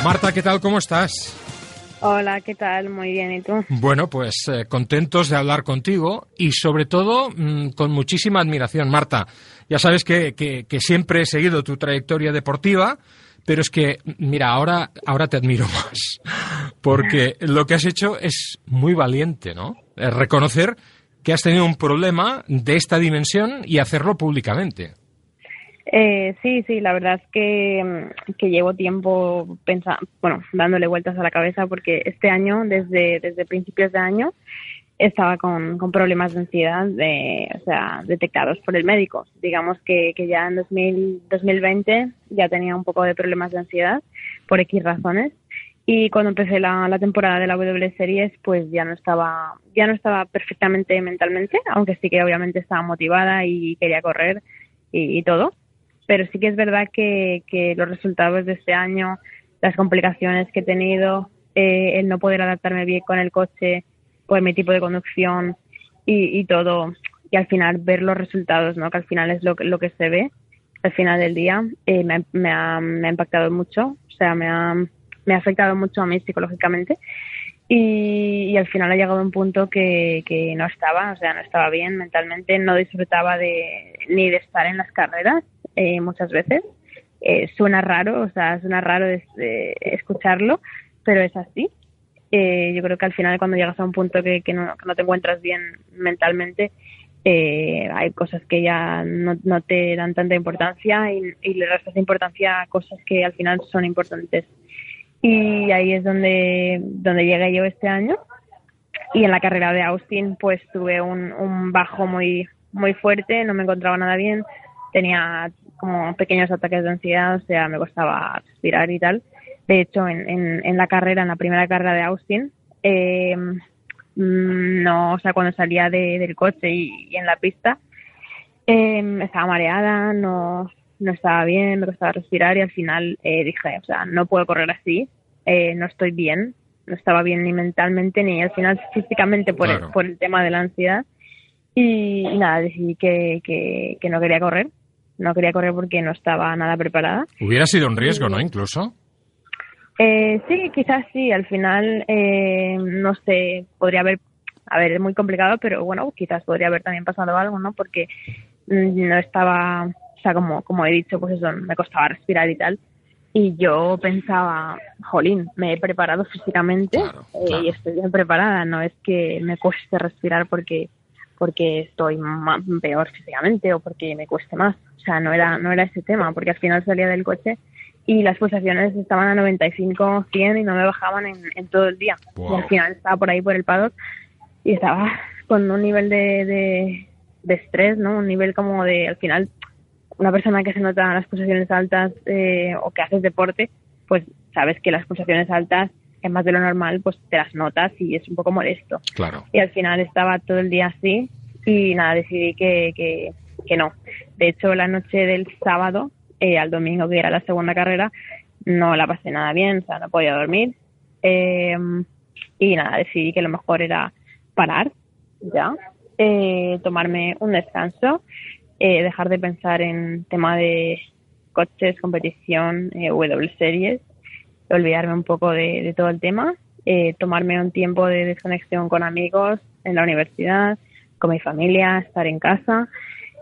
Marta, ¿qué tal? ¿Cómo estás? Hola, ¿qué tal? Muy bien, ¿y tú? Bueno, pues eh, contentos de hablar contigo y sobre todo mmm, con muchísima admiración. Marta, ya sabes que, que, que siempre he seguido tu trayectoria deportiva, pero es que, mira, ahora, ahora te admiro más, porque lo que has hecho es muy valiente, ¿no? Es reconocer que has tenido un problema de esta dimensión y hacerlo públicamente. Eh, sí, sí, la verdad es que, que llevo tiempo pensando, bueno, dándole vueltas a la cabeza porque este año, desde, desde principios de año, estaba con, con problemas de ansiedad de, o sea, detectados por el médico. Digamos que, que ya en 2000, 2020 ya tenía un poco de problemas de ansiedad por X razones y cuando empecé la, la temporada de la W Series pues ya no estaba ya no estaba perfectamente mentalmente aunque sí que obviamente estaba motivada y quería correr y, y todo pero sí que es verdad que, que los resultados de este año las complicaciones que he tenido eh, el no poder adaptarme bien con el coche por mi tipo de conducción y, y todo y al final ver los resultados no que al final es lo, lo que se ve al final del día eh, me, ha, me ha impactado mucho o sea me ha me ha afectado mucho a mí psicológicamente y, y, al final ha llegado a un punto que, que no estaba, o sea, no estaba bien mentalmente, no disfrutaba de ni de estar en las carreras eh, muchas veces. Eh, suena raro, o sea, suena raro de, de escucharlo, pero es así. Eh, yo creo que al final cuando llegas a un punto que, que, no, te encuentras bien mentalmente, eh, hay cosas que ya no, no, te dan tanta importancia y, y le restas importancia a cosas que al final son importantes y ahí es donde, donde llegué yo este año. Y en la carrera de Austin pues tuve un, un bajo muy, muy fuerte, no me encontraba nada bien, tenía como pequeños ataques de ansiedad, o sea, me costaba respirar y tal. De hecho, en, en, en la carrera, en la primera carrera de Austin, eh, no, o sea, cuando salía de, del coche y, y en la pista, eh, estaba mareada, no, no estaba bien, me costaba respirar y al final eh, dije, o sea, no puedo correr así, eh, no estoy bien, no estaba bien ni mentalmente ni al final físicamente por, claro. el, por el tema de la ansiedad y, y nada, decidí que, que, que, no quería correr, no quería correr porque no estaba nada preparada. Hubiera sido un riesgo, ¿no? Incluso. Eh, sí, quizás sí, al final, eh, no sé, podría haber, a ver, es muy complicado, pero bueno, quizás podría haber también pasado algo, ¿no? Porque mm, no estaba, o sea, como, como he dicho, pues eso, me costaba respirar y tal. Y yo pensaba, jolín, me he preparado físicamente eh, y estoy bien preparada. No es que me cueste respirar porque porque estoy ma- peor físicamente o porque me cueste más. O sea, no era, no era ese tema, porque al final salía del coche y las pulsaciones estaban a 95, 100 y no me bajaban en, en todo el día. Wow. Y al final estaba por ahí por el paddock y estaba con un nivel de, de, de estrés, ¿no? Un nivel como de, al final, una persona que se nota las pulsaciones altas eh, o que haces deporte, pues sabes que las pulsaciones altas, en más de lo normal, pues te las notas y es un poco molesto Claro. y al final estaba todo el día así y nada, decidí que, que, que no. De hecho, la noche del sábado eh, al domingo, que era la segunda carrera, no la pasé nada bien, o sea, no podía dormir. Eh, y nada, decidí que lo mejor era parar ya, eh, tomarme un descanso, eh, dejar de pensar en tema de coches, competición, eh, W series, olvidarme un poco de, todo el tema, tomarme un tiempo de desconexión con amigos en la universidad, con mi familia, estar en casa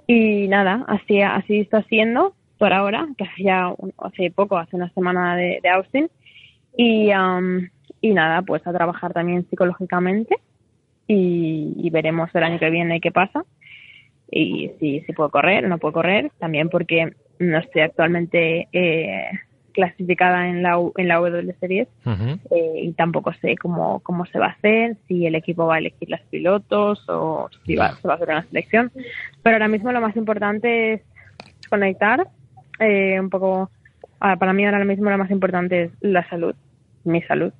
y nada, así, así está siendo por ahora, que hace ya hace poco, hace una semana de, de Austin. Y, am, y nada, pues a trabajar también psicológicamente. Y, y veremos el año que viene qué pasa. Y si, si puedo correr no puedo correr, también porque no estoy actualmente eh, clasificada en la, U- en la W Series. Eh, y tampoco sé cómo, cómo se va a hacer, si el equipo va a elegir los pilotos o si va, se va a hacer una selección. Pero ahora mismo lo más importante es conectar, eh, un poco, ah, para mí ahora mismo lo más importante es la salud, mi salud,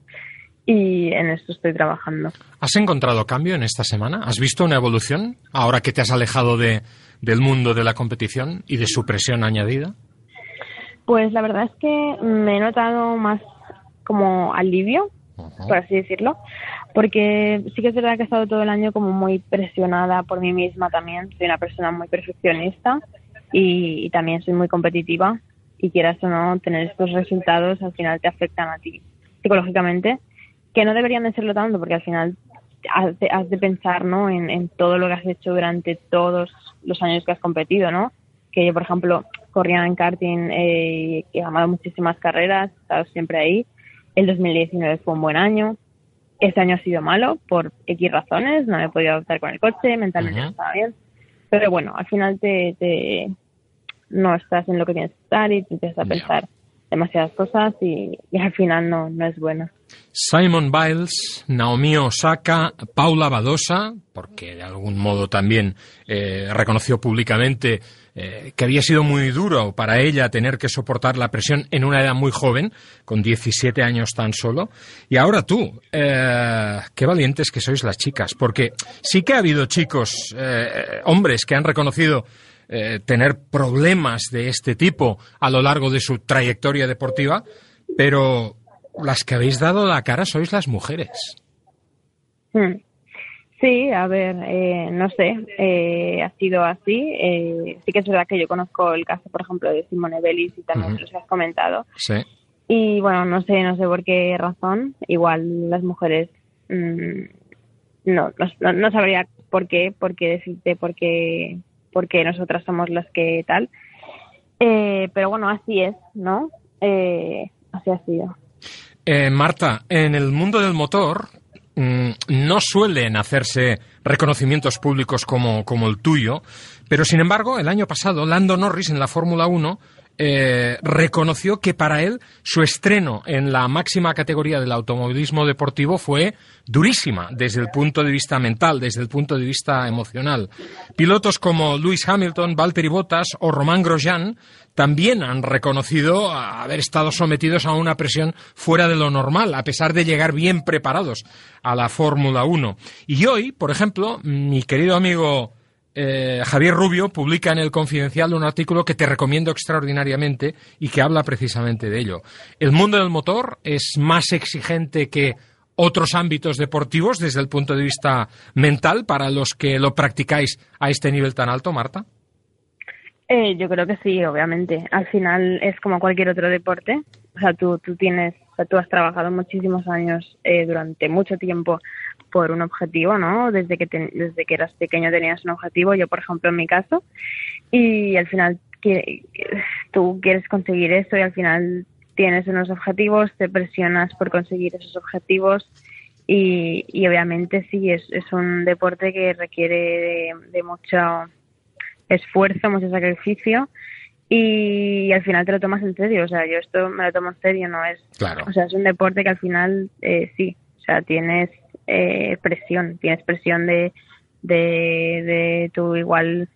y en esto estoy trabajando. ¿Has encontrado cambio en esta semana? ¿Has visto una evolución ahora que te has alejado de, del mundo de la competición y de su presión añadida? Pues la verdad es que me he notado más como alivio, por así decirlo, porque sí que es verdad que he estado todo el año como muy presionada por mí misma también. Soy una persona muy perfeccionista y, y también soy muy competitiva y quieras o no, tener estos resultados al final te afectan a ti psicológicamente, que no deberían de serlo tanto porque al final has de, has de pensar ¿no? en, en todo lo que has hecho durante todos los años que has competido, ¿no? Que yo, por ejemplo, corría en karting, eh, he ganado muchísimas carreras, he estado siempre ahí. El 2019 fue un buen año. Este año ha sido malo por X razones, no he podido adaptar con el coche, mentalmente no estaba bien. Pero bueno, al final te, te no estás en lo que tienes que estar y te empiezas a pensar demasiadas cosas y, y al final no, no es bueno. Simon Biles, Naomi Osaka, Paula Badosa, porque de algún modo también eh, reconoció públicamente eh, que había sido muy duro para ella tener que soportar la presión en una edad muy joven, con 17 años tan solo. Y ahora tú, eh, qué valientes que sois las chicas, porque sí que ha habido chicos, hombres, que han reconocido eh, tener problemas de este tipo a lo largo de su trayectoria deportiva, pero las que habéis dado la cara sois las mujeres. Hmm. Sí, a ver, eh, no sé, eh, ha sido así. Eh, sí que es verdad que yo conozco el caso, por ejemplo, de Simone Bellis y también Ujú. los que has comentado. Sí. Y bueno, no sé, no sé por qué razón. Igual las mujeres mm, no, no, no sabría por qué, por qué decirte por qué, porque nosotras somos las que tal. Eh, pero bueno, así es, ¿no? Eh, así ha sido. Eh, Marta, en el mundo del motor mm, no suelen hacerse reconocimientos públicos como, como el tuyo, pero sin embargo, el año pasado, Lando Norris en la Fórmula 1 eh, reconoció que para él su estreno en la máxima categoría del automovilismo deportivo fue durísima desde el punto de vista mental, desde el punto de vista emocional. Pilotos como Lewis Hamilton, Valtteri Bottas o Román Grosjean también han reconocido haber estado sometidos a una presión fuera de lo normal, a pesar de llegar bien preparados a la Fórmula 1. Y hoy, por ejemplo, mi querido amigo eh, Javier Rubio publica en el Confidencial un artículo que te recomiendo extraordinariamente y que habla precisamente de ello. El mundo del motor es más exigente que otros ámbitos deportivos desde el punto de vista mental para los que lo practicáis a este nivel tan alto, Marta. Eh, yo creo que sí, obviamente. Al final es como cualquier otro deporte. O sea, tú, tú tienes, o tú has trabajado muchísimos años eh, durante mucho tiempo por un objetivo, ¿no? Desde que te- desde que eras pequeño tenías un objetivo. Yo, por ejemplo, en mi caso. y al final que, tú quieres conseguir eso y al final tienes unos objetivos, te presionas por conseguir esos objetivos y, y obviamente sí, es, es un deporte que requiere de, mucho esfuerzo, mucho sacrificio y, al final te lo tomas en serio, o sea, yo esto me lo tomo en serio, no es, Claro. o sea, es un deporte que al final eh, sí, o sea, tienes eh, presión, tienes presión de, de, de tu igual,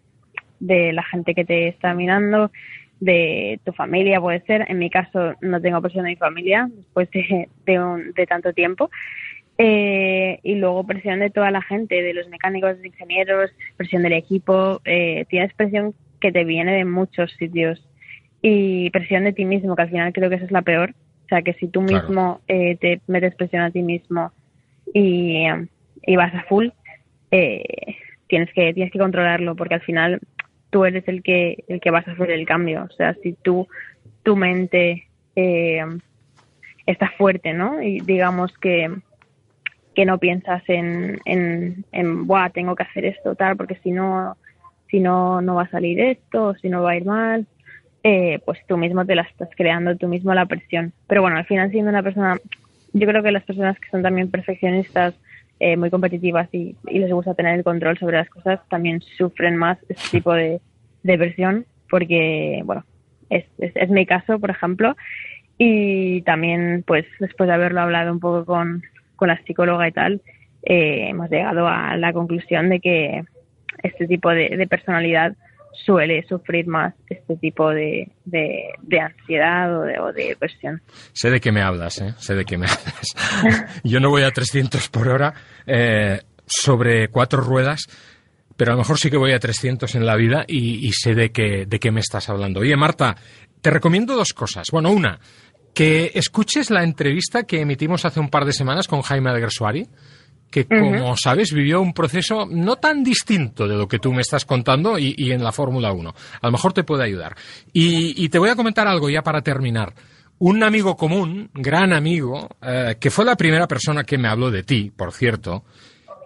de la gente que te está mirando, de tu familia puede ser. En mi caso no tengo presión de mi familia después de, de, un- de tanto tiempo. Eh, y luego presión de toda la gente, de los mecánicos, de ingenieros, presión del equipo. Eh, tienes presión que te viene de muchos sitios y presión de ti mismo, que al final creo que esa es la peor. O sea, que si tú Claro. mismo eh, te metes presión a ti mismo y, vas a full, eh, tienes que tienes que controlarlo porque al final tú eres el que el que vas a hacer el cambio. O sea, si tú tu mente eh, está fuerte, ¿no? Y digamos que que no piensas en, en, en Buah, tengo que hacer esto, tal, porque si no, si no, no va a salir esto, si no va a ir mal, eh, pues tú mismo te la estás creando, tú mismo la presión. Pero bueno, al final siendo una persona, yo creo que las personas que son también perfeccionistas, eh, muy competitivas y, les gusta tener el control sobre las cosas, también sufren más este tipo de, de presión, porque, bueno, es, es, mi caso, por ejemplo, y también, pues, después de haberlo hablado un poco con, con la psicóloga y tal, eh, hemos llegado a la conclusión de que este tipo de personalidad suele sufrir más este tipo de, de, de ansiedad o de, o de presión. Sé de qué me hablas, ¿eh? Sé de qué me hablas. Yo no voy a 300 por hora eh, sobre cuatro ruedas, pero a lo mejor sí que voy a 300 en la vida y, y sé de qué, de qué me estás hablando. Oye, Marta, te recomiendo dos cosas. Bueno, una, que escuches la entrevista que emitimos hace un par de semanas con Jaime Adgersuari, que como sabes vivió un proceso no tan distinto de lo que tú me estás contando y, y en la Fórmula 1. A lo mejor te puede ayudar. Y, y te voy a comentar algo ya para terminar. Un amigo común, gran amigo, eh, que fue la primera persona que me habló de ti, por cierto,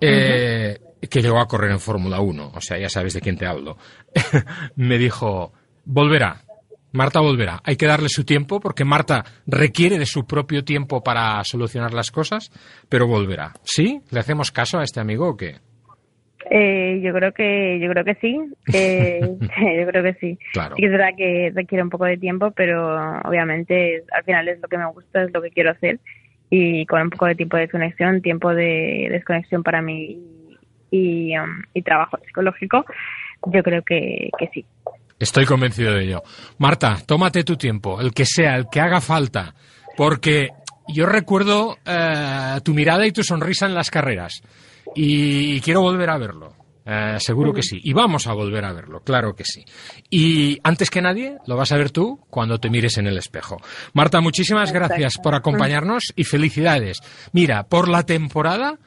eh, que llegó a correr en Fórmula 1, o sea, ya sabes de quién te hablo, me dijo, volverá, Marta volverá. Hay que darle su tiempo porque Marta requiere de su propio tiempo para solucionar las cosas, pero volverá. ¿Sí? ¿Le hacemos caso a este amigo o qué? Eh, yo creo que yo creo que sí, eh, yo creo que sí. Claro. Sí es verdad que requiere un poco de tiempo, pero obviamente al final es lo que me gusta, es lo que quiero hacer y con un poco de tiempo de desconexión, tiempo de desconexión para mí y, um, y trabajo psicológico, yo creo que, que sí. Estoy convencido de ello. Marta, tómate tu tiempo, el que sea, el que haga falta, porque yo recuerdo eh, tu mirada y tu sonrisa en las carreras y quiero volver a verlo. Eh, seguro que sí. Y vamos a volver a verlo, claro que sí. Y antes que nadie, lo vas a ver tú cuando te mires en el espejo. Marta, muchísimas gracias por acompañarnos y felicidades. Mira, por la temporada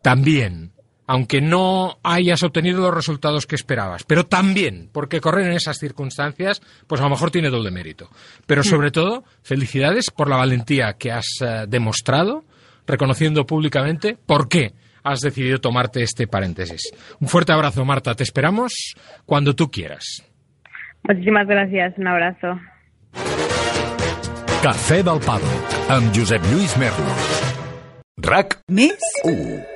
también, aunque no hayas obtenido los resultados que esperabas, pero también, porque correr en esas circunstancias, pues a lo mejor tiene doble mérito. Pero sobre todo, felicidades por la valentía que has eh, demostrado, reconociendo públicamente por qué has decidido tomarte este paréntesis. Un fuerte abrazo, Marta. Te esperamos cuando tú quieras. Muchísimas gracias, un abrazo. Cafè del Pado, amb Josep Lluís Merlos. RAC Més? 1.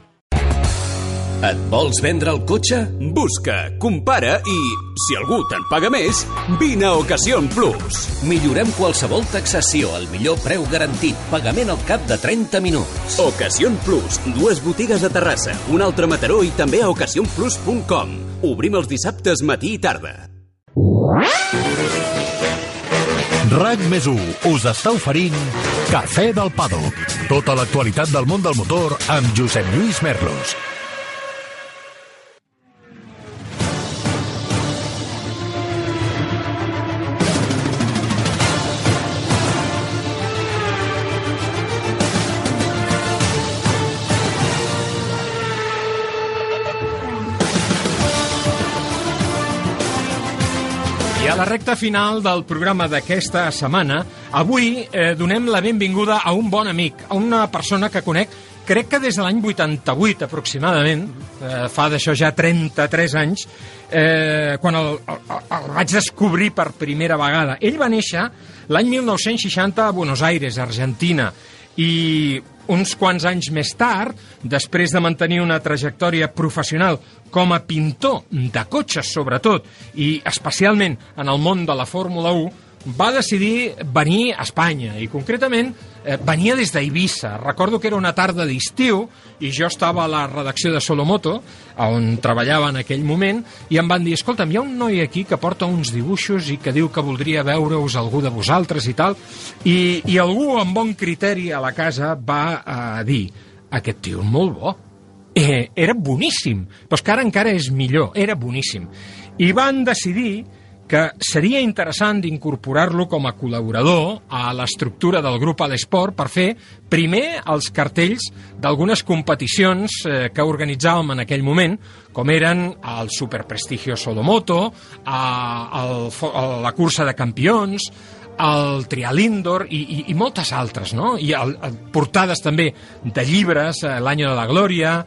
Et vols vendre el cotxe? Busca, compara i, si algú te'n paga més, vine a Ocasión Plus. Millorem qualsevol taxació al millor preu garantit. Pagament al cap de 30 minuts. Ocasión Plus. Dues botigues a Terrassa, una altra a Mataró i també a ocasionplus.com. Obrim els dissabtes matí i tarda. RAC més 1 us està oferint Cafè del Paddock. Tota l'actualitat del món del motor amb Josep Lluís Merlos. Recta final del programa d'aquesta setmana, avui eh, donem la benvinguda a un bon amic, a una persona que conec crec que des de l'any 88 aproximadament, eh, fa d'això ja 33 anys, eh, quan el, el, el vaig descobrir per primera vegada. Ell va néixer l'any 1960 a Buenos Aires, Argentina, i uns quants anys més tard, després de mantenir una trajectòria professional com a pintor de cotxes, sobretot, i especialment en el món de la Fórmula 1, va decidir venir a Espanya i concretament eh, venia des d'Eivissa. Recordo que era una tarda d'estiu i jo estava a la redacció de Solomoto, on treballava en aquell moment, i em van dir, escolta'm, hi ha un noi aquí que porta uns dibuixos i que diu que voldria veure-us algú de vosaltres i tal, i, i algú amb bon criteri a la casa va eh, dir, aquest tio és molt bo, eh, era boníssim, però és que ara encara és millor, era boníssim. I van decidir que seria interessant d'incorporar-lo com a col·laborador a l'estructura del grup a l'esport per fer primer els cartells d'algunes competicions eh, que organitzàvem en aquell moment, com eren el Superprestigio Solomoto, la cursa de campions, el trial indoor i, i, i moltes altres, no? I el, el, portades també de llibres, eh, l'any de la glòria,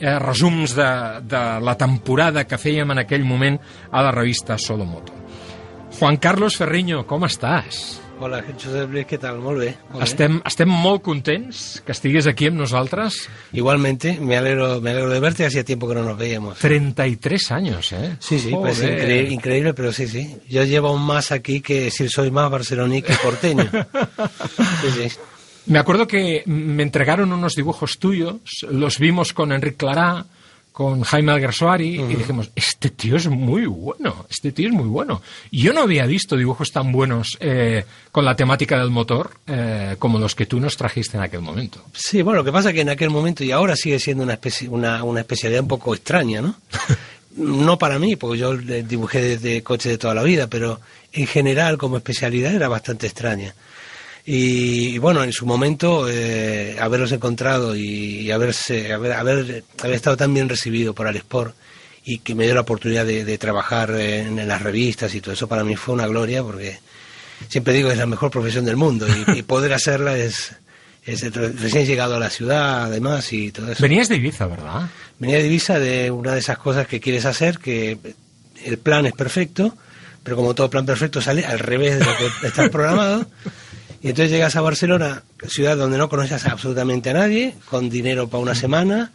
eh, resums de, de la temporada que fèiem en aquell moment a la revista Solomoto. Juan Carlos Ferriño, com estàs? Hola, Josep Luis, què tal? Molt bé. Molt estem, estem molt contents que estigues aquí amb nosaltres. Igualmente, me alegro, me alegro de verte, hacía tiempo que no nos veíamos. 33 años, ¿eh? Sí, sí, pues increíble, increíble, pero sí, sí. Yo llevo más aquí que si soy más barceloní que porteño. sí, sí. Me acuerdo que me entregaron unos dibujos tuyos, los vimos con Enric Clará, con Jaime Alguersuari uh -huh. y dijimos, este tío es muy bueno, este tío es muy bueno. Y yo no había visto dibujos tan buenos eh, con la temática del motor eh, como los que tú nos trajiste en aquel momento. Sí, bueno, lo que pasa es que en aquel momento y ahora sigue siendo una, especie, una, una especialidad un poco extraña, ¿no? no para mí, porque yo dibujé desde coche de toda la vida, pero en general como especialidad era bastante extraña. Y, bueno, en su momento, eh, haberlos encontrado y, haberse, haber, haber, haber, estado tan bien recibido por Alesport y que me dio la oportunidad de, de trabajar en, en, las revistas y todo eso, para mí fue una gloria porque siempre digo que es la mejor profesión del mundo y, y poder hacerla es, es, recién llegado a la ciudad, además, y todo eso. Venías de Ibiza, ¿verdad? Venía de Ibiza de una de esas cosas que quieres hacer, que el plan es perfecto, pero como todo plan perfecto sale al revés de lo que está programado. Y entonces llegas a Barcelona, ciudad donde no conoces absolutamente a nadie, con dinero para una semana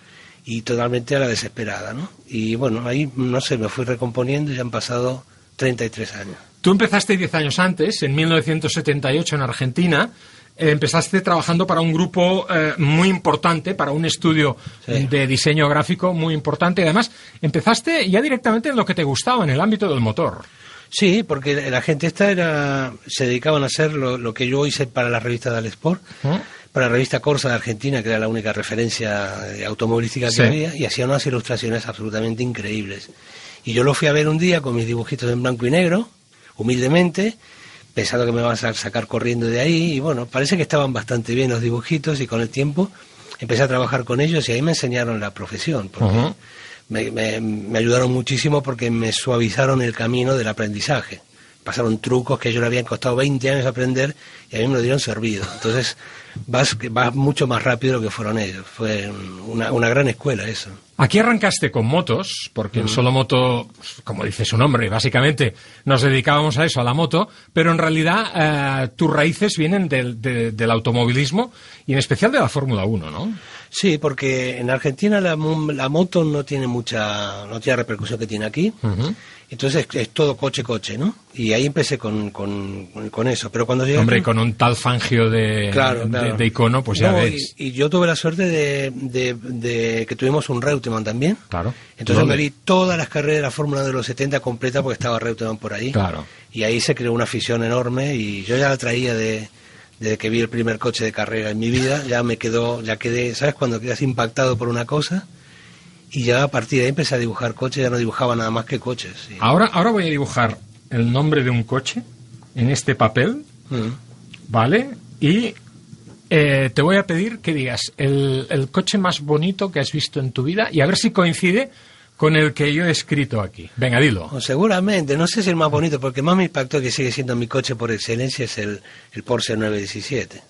y totalmente a la desesperada, ¿no? Y bueno, ahí, no sé, me fui recomponiendo y ya han pasado 33 años. Tú empezaste 10 años antes, en 1978 en Argentina, empezaste trabajando para un grupo eh, muy importante, para un estudio sí. de diseño gráfico muy importante. Y además, empezaste ya directamente en lo que te gustaba, en el ámbito del motor. Sí, porque la gente esta era se dedicaban a hacer lo, lo que yo hice para la revista del Sport, ¿Eh? para la revista Corsa de Argentina, que era la única referencia automovilística que sí. había, y hacían unas ilustraciones absolutamente increíbles. Y yo lo fui a ver un día con mis dibujitos en blanco y negro, humildemente, pensando que me iban a sacar corriendo de ahí, y bueno, parece que estaban bastante bien los dibujitos, y con el tiempo empecé a trabajar con ellos y ahí me enseñaron la profesión. Porque, uh -huh me, me, me, ayudaron muchísimo porque me suavizaron el camino del aprendizaje. Pasaron trucos que a ellos le habían costado 20 años aprender y a mí me lo dieron servido. Entonces vas, vas mucho más rápido de lo que fueron ellos. Fue una, una gran escuela eso. Aquí arrancaste con motos, porque en Solo Moto, como dice su nombre, básicamente nos dedicábamos a eso, a la moto, pero en realidad eh, tus raíces vienen del, de, del automovilismo y en especial de la Fórmula 1, ¿no? Sí, porque en Argentina la, la, moto no tiene mucha, no tiene la repercusión que tiene aquí. Uh -huh. Entonces es, es, todo coche-coche, ¿no? Y ahí empecé con, con, con eso. Pero cuando llegué. Hombre, aquí, con un tal fangio de, claro, claro. de, de icono, pues ya no, ves. Y, y, yo tuve la suerte de, de, de, que tuvimos un Reutemann también. Claro. Entonces me vi todas las carreras de la Fórmula de los 70 completa porque estaba Reutemann por ahí. Claro. Y ahí se creó una afición enorme y yo ya la traía de desde que vi el primer coche de carrera en mi vida, ya me quedó, ya quedé, ¿sabes? Cuando quedas impactado por una cosa y ya a partir de ahí empecé a dibujar coches, ya no dibujaba nada más que coches. Sí. Ahora, ahora voy a dibujar el nombre de un coche en este papel, mm. ¿vale? Y eh, te voy a pedir que digas el, el, coche más bonito que has visto en tu vida y a ver si coincide con el que yo he escrito aquí. Venga, dilo. O seguramente, no sé si el más bonito, porque más me impactó que sigue siendo mi coche por excelencia es el, el Porsche 917.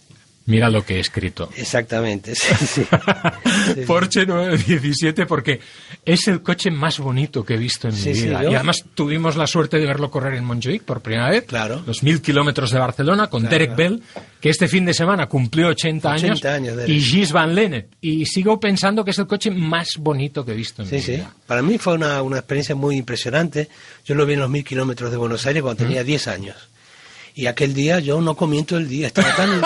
Mira lo que he escrito. Exactamente, sí, sí. Porsche 917 porque es el coche más bonito que he visto en Sí, mi sí, vida. yo- Y además tuvimos la suerte de verlo correr en Montjuic por primera vez. Claro. Los mil kilómetros de Barcelona con Claro. Derek Bell, que este fin de semana cumplió 80, 80 años, Derek. y Gis Van Lennep. Y sigo pensando que es el coche más bonito que he visto en Sí, mi sí. vida. Para mí fue una, una experiencia muy impresionante. Yo lo vi en los mil kilómetros de Buenos Aires cuando tenía 10 años. Y aquel día yo no comí todo el día. Estaba tan...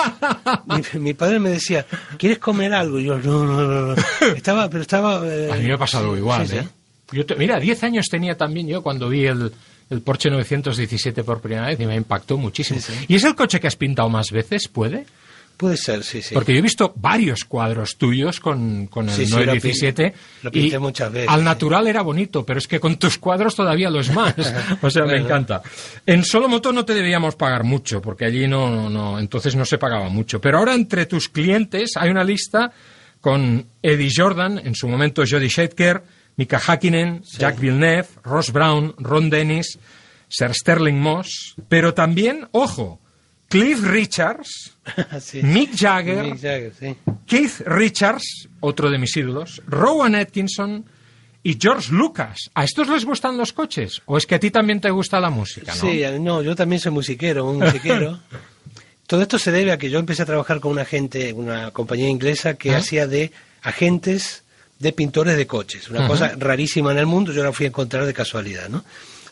mi, mi padre me decía, ¿quieres comer algo? Y yo, no, no, no. no". Estaba, pero estaba... eh, A mí me ha pasado igual, sí, sí. ¿eh? Yo te- mira, 10 años tenía también yo cuando vi el, el Porsche 917 por primera vez y me impactó muchísimo. ¿Y es el coche que has pintado más veces? ¿Puede? Puede ser, sí, sí. Porque yo he visto varios cuadros tuyos con, con el Sí, sí, lo 917. pin- lo pinté y muchas veces, Al sí. natural era bonito, pero es que con tus cuadros todavía lo es más. o sea, me encanta. En Solo Moto no te debíamos pagar mucho, porque allí no, no, no, entonces no se pagaba mucho. Pero ahora entre tus clientes hay una lista con Eddie Jordan, en su momento Jody Scheckter, Mika Hakkinen, Jack Villeneuve, Ross Brown, Ron Dennis, Sir Sterling Moss, pero también, ojo, Cliff Richards, Sí. Mick Jagger, Mick Jagger, sí. Keith Richards, otro de mis ídolos, Rowan Atkinson y George Lucas. ¿A estos les gustan los coches? ¿O es que a ti también te gusta la música? ¿no? Sí, no, yo también soy musiquero, un musiquero. Todo esto se debe a que yo empecé a trabajar con una gente, una compañía inglesa que ¿Ah? hacía de agentes de pintores de coches. Una cosa rarísima en el mundo, yo la fui a encontrar de casualidad, ¿no?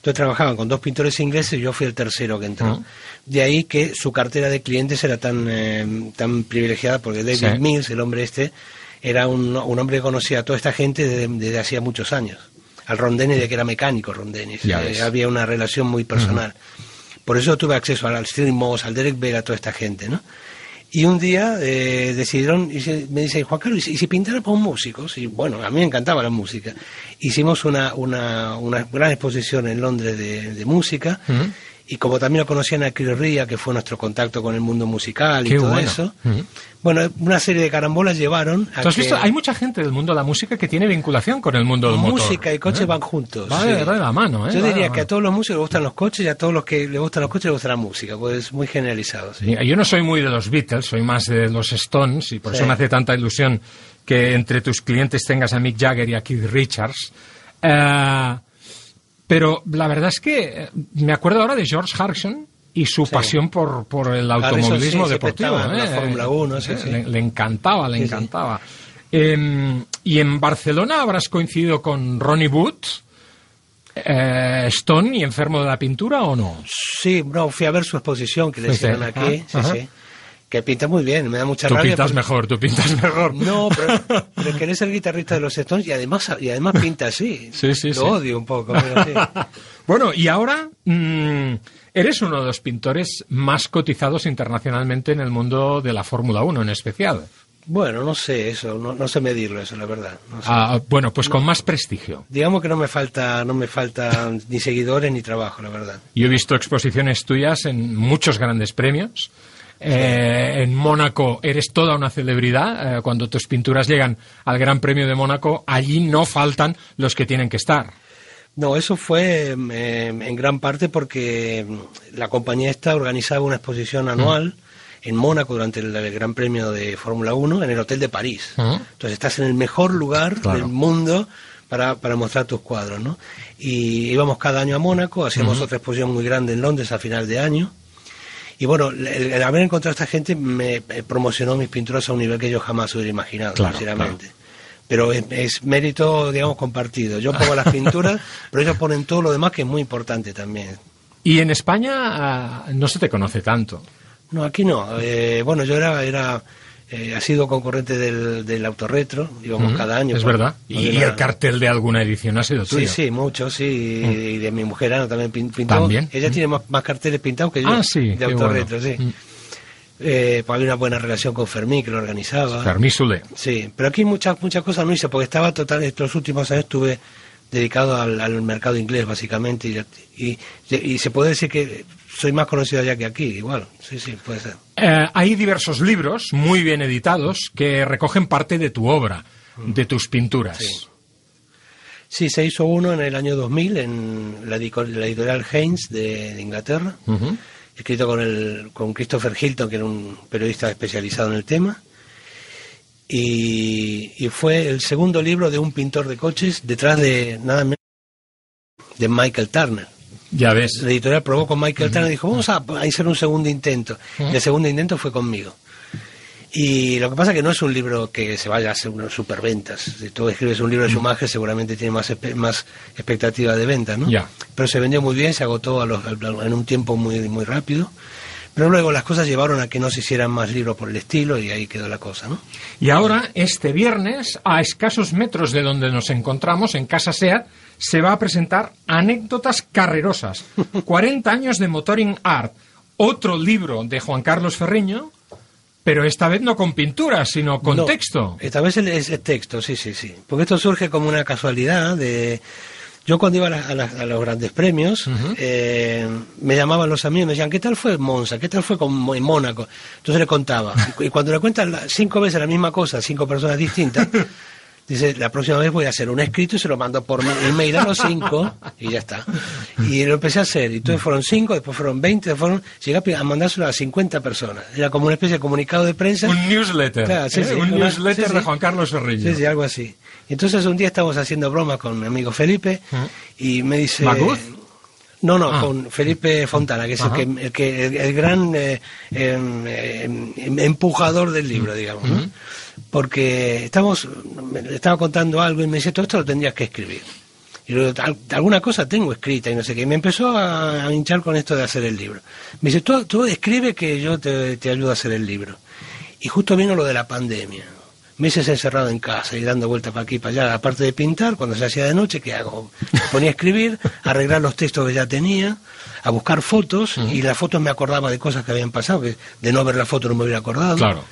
Entonces trabajaban con dos pintores ingleses y yo fui el tercero que entró. Ajá. De ahí que su cartera de clientes era tan, eh, tan privilegiada porque David Sí. Mills, el hombre este, era un, un hombre que conocía a toda esta gente desde, desde hacía muchos años. Al Ron Dennis, de que era mecánico Ron Dennis. Eh, había una relación muy personal. Por eso tuve acceso al Steve Moss, al Derek Bell, a toda esta gente, ¿no? Y un día eh, decidieron, y se- me dice Juan Carlos, ¿y si, y si pintáramos músicos? Y bueno, a mí me encantaba la música. Hicimos una, una, una gran exposición en Londres de, música. Y como también lo conocían a Chris Ria, que fue nuestro contacto con el mundo musical y todo bueno. eso, Ujú. bueno, una serie de carambolas llevaron a ¿Tú has que visto? Hay mucha gente del mundo de la música que tiene vinculación con el mundo del motor. música y coche ¿eh? van juntos. Va de, la mano, ¿eh? Yo Va diría que a todos los músicos les gustan los coches y a todos los que les gustan los coches les gusta la música, pues es muy generalizado. sí. Yo no soy muy de los Beatles, soy más de los Stones y por Sí. eso me hace tanta ilusión que entre tus clientes tengas a Mick Jagger y a Keith Richards. Eh, pero la verdad es que eh, me acuerdo ahora de George Harrison y su Sí. pasión por, por el automovilismo sí, deportivo. la ¿eh? Fórmula 1, sí, Eh. Le, le encantaba, le encantaba. Eh, y en Barcelona habrás coincidido con Ronnie Wood, eh, Stone y Enfermo de la Pintura o no? Sí, no, fui a ver su exposición que le hicieron aquí, sí, ajá. Que pinta muy bien, me da mucha Tú rabia. pintas porque- mejor, tú pintas mejor. No, pero, que eres el guitarrista de los Stones y además, y además pinta así. Sí, sí, Lo sí. odio un poco, pero sí. Bueno, y ahora mm, eres uno de los pintores más cotizados internacionalmente en el mundo de la Fórmula 1 en especial. Bueno, no sé eso, no, no sé medirlo eso, la verdad. no sé. Ah, bueno, pues con más prestigio. Digamos que no me falta, no me falta ni seguidores ni trabajo, la verdad. Yo he visto exposiciones tuyas en muchos grandes premios. Eh, en Mónaco eres toda una celebridad. Eh, cuando tus pinturas llegan al Gran Premio de Mónaco, allí no faltan los que tienen que estar. No, eso fue eh, en gran parte porque mm, la compañía esta organizaba una exposición anual en Mónaco durante el, el Gran Premio de Fórmula 1 en el Hotel de París. Entonces estás en el mejor lugar Claro. del mundo para, para mostrar tus cuadros, ¿no? Y íbamos cada año a Mónaco, hacíamos otra exposición muy grande en Londres a final de año. Y bueno, el, el haber encontrado a esta gente me eh, promocionó mis pinturas a un nivel que yo jamás hubiera imaginado, Claro, sinceramente. Pero es, es mérito, digamos, compartido. Yo pongo las pinturas, pero ellos ponen todo lo demás que es muy importante también. Y en España ah, no se te conoce tanto. No, aquí no. Eh, bueno, yo era, era eh, ha sido concurrente del, del autorretro, íbamos cada año. Es por- verdad. por Y, el cartel de alguna edición ha sido Sí, tuyo. sí, mucho, sí. Y de mi mujer Ana también pin- pintó. ¿También? Ella tiene más, más carteles pintados que yo. Ah, sí, De autorretro, bueno. sí. Mm. Eh, pues había una buena relación con Fermín, que lo organizaba. Fermín Sule. Sí, pero aquí muchas muchas cosas no hice, porque estaba total, estos últimos años estuve dedicado al, al mercado inglés, básicamente, y, y, y se puede decir que soy más conocido allá que aquí, igual. Sí, sí, puede ser. Eh, hay diversos libros muy bien editados que recogen parte de tu obra, de tus pinturas. Sí. Sí, se hizo uno en el año 2000 en la, editorial Haynes de, de Inglaterra, escrito con, el, con Christopher Hilton, que era un periodista especializado en el tema. Y, y fue el segundo libro de un pintor de coches detrás de nada menos de Michael Turner. Ya ves. La editorial probó con Michael Turner y dijo, vamos a, a hacer un segundo intento. Ujú. Y el segundo intento fue conmigo. Y lo que pasa es que no es un libro que se vaya a hacer unas superventas. Si tú escribes un libro de Schumacher, seguramente tiene más, más expectativa de venta, ¿no? Ya. Pero se vendió muy bien, se agotó a los- en un tiempo muy, muy rápido. Pero luego las cosas llevaron a que no se hicieran más libros por el estilo y ahí quedó la cosa, ¿no? Y ahora, este viernes, a escasos metros de donde nos encontramos, en Casa SEAT, se va a presentar Anécdotas Carrerosas, 40 años de Motoring Art, otro libro de Juan Carlos Ferriño, pero esta vez no con pintura, sino con No, texto. Esta vez es el texto, sí, sí, sí. Porque esto surge como una casualidad de... Yo cuando iba a, la- a la- a los grandes premios, eh, me llamaban los amigos y me decían, ¿qué tal fue Monza? ¿Qué tal fue con, en Mónaco? Entonces le contaba. Y, y cuando le cuentan la- cinco veces la misma cosa, a cinco personas distintas, dice, la próxima vez voy a hacer un escrito y se lo mando por ma- email a los cinco y ya está. Y lo empecé a hacer. Y entonces fueron cinco, después fueron veinte, fueron, llegué a mandárselo a 50 personas. Era como una especie de comunicado de prensa. Un newsletter. Claro, sí, ¿eh? sí, un una- newsletter sí, de Juan Carlos Ferriño. Sí, sí, algo así. Y entonces un día estábamos haciendo bromas con mi amigo Felipe y me dice... ¿Magut? No, no, Ah. con Felipe Fontana, que es el, que, el, que- el- el gran eh, em, em, empujador del libro, digamos. Porque estamos, me- le estaba contando algo y me dice, todo esto lo tendrías que escribir. Y luego, "Al- alguna cosa tengo escrita y no sé qué. Y me empezó a, a hinchar con esto de hacer el libro. Me dice, tú, tú escribe que yo te, te ayudo a hacer el libro. Y justo vino lo de la pandemia. Meses encerrado en casa y dando vueltas para aquí y para allá. Aparte de pintar, cuando se hacía de noche, ¿qué hago? Me ponía a escribir, a arreglar los textos que ya tenía, a buscar fotos, y las fotos me acordaba de cosas que habían pasado, que de no ver la foto no me hubiera acordado. Claro.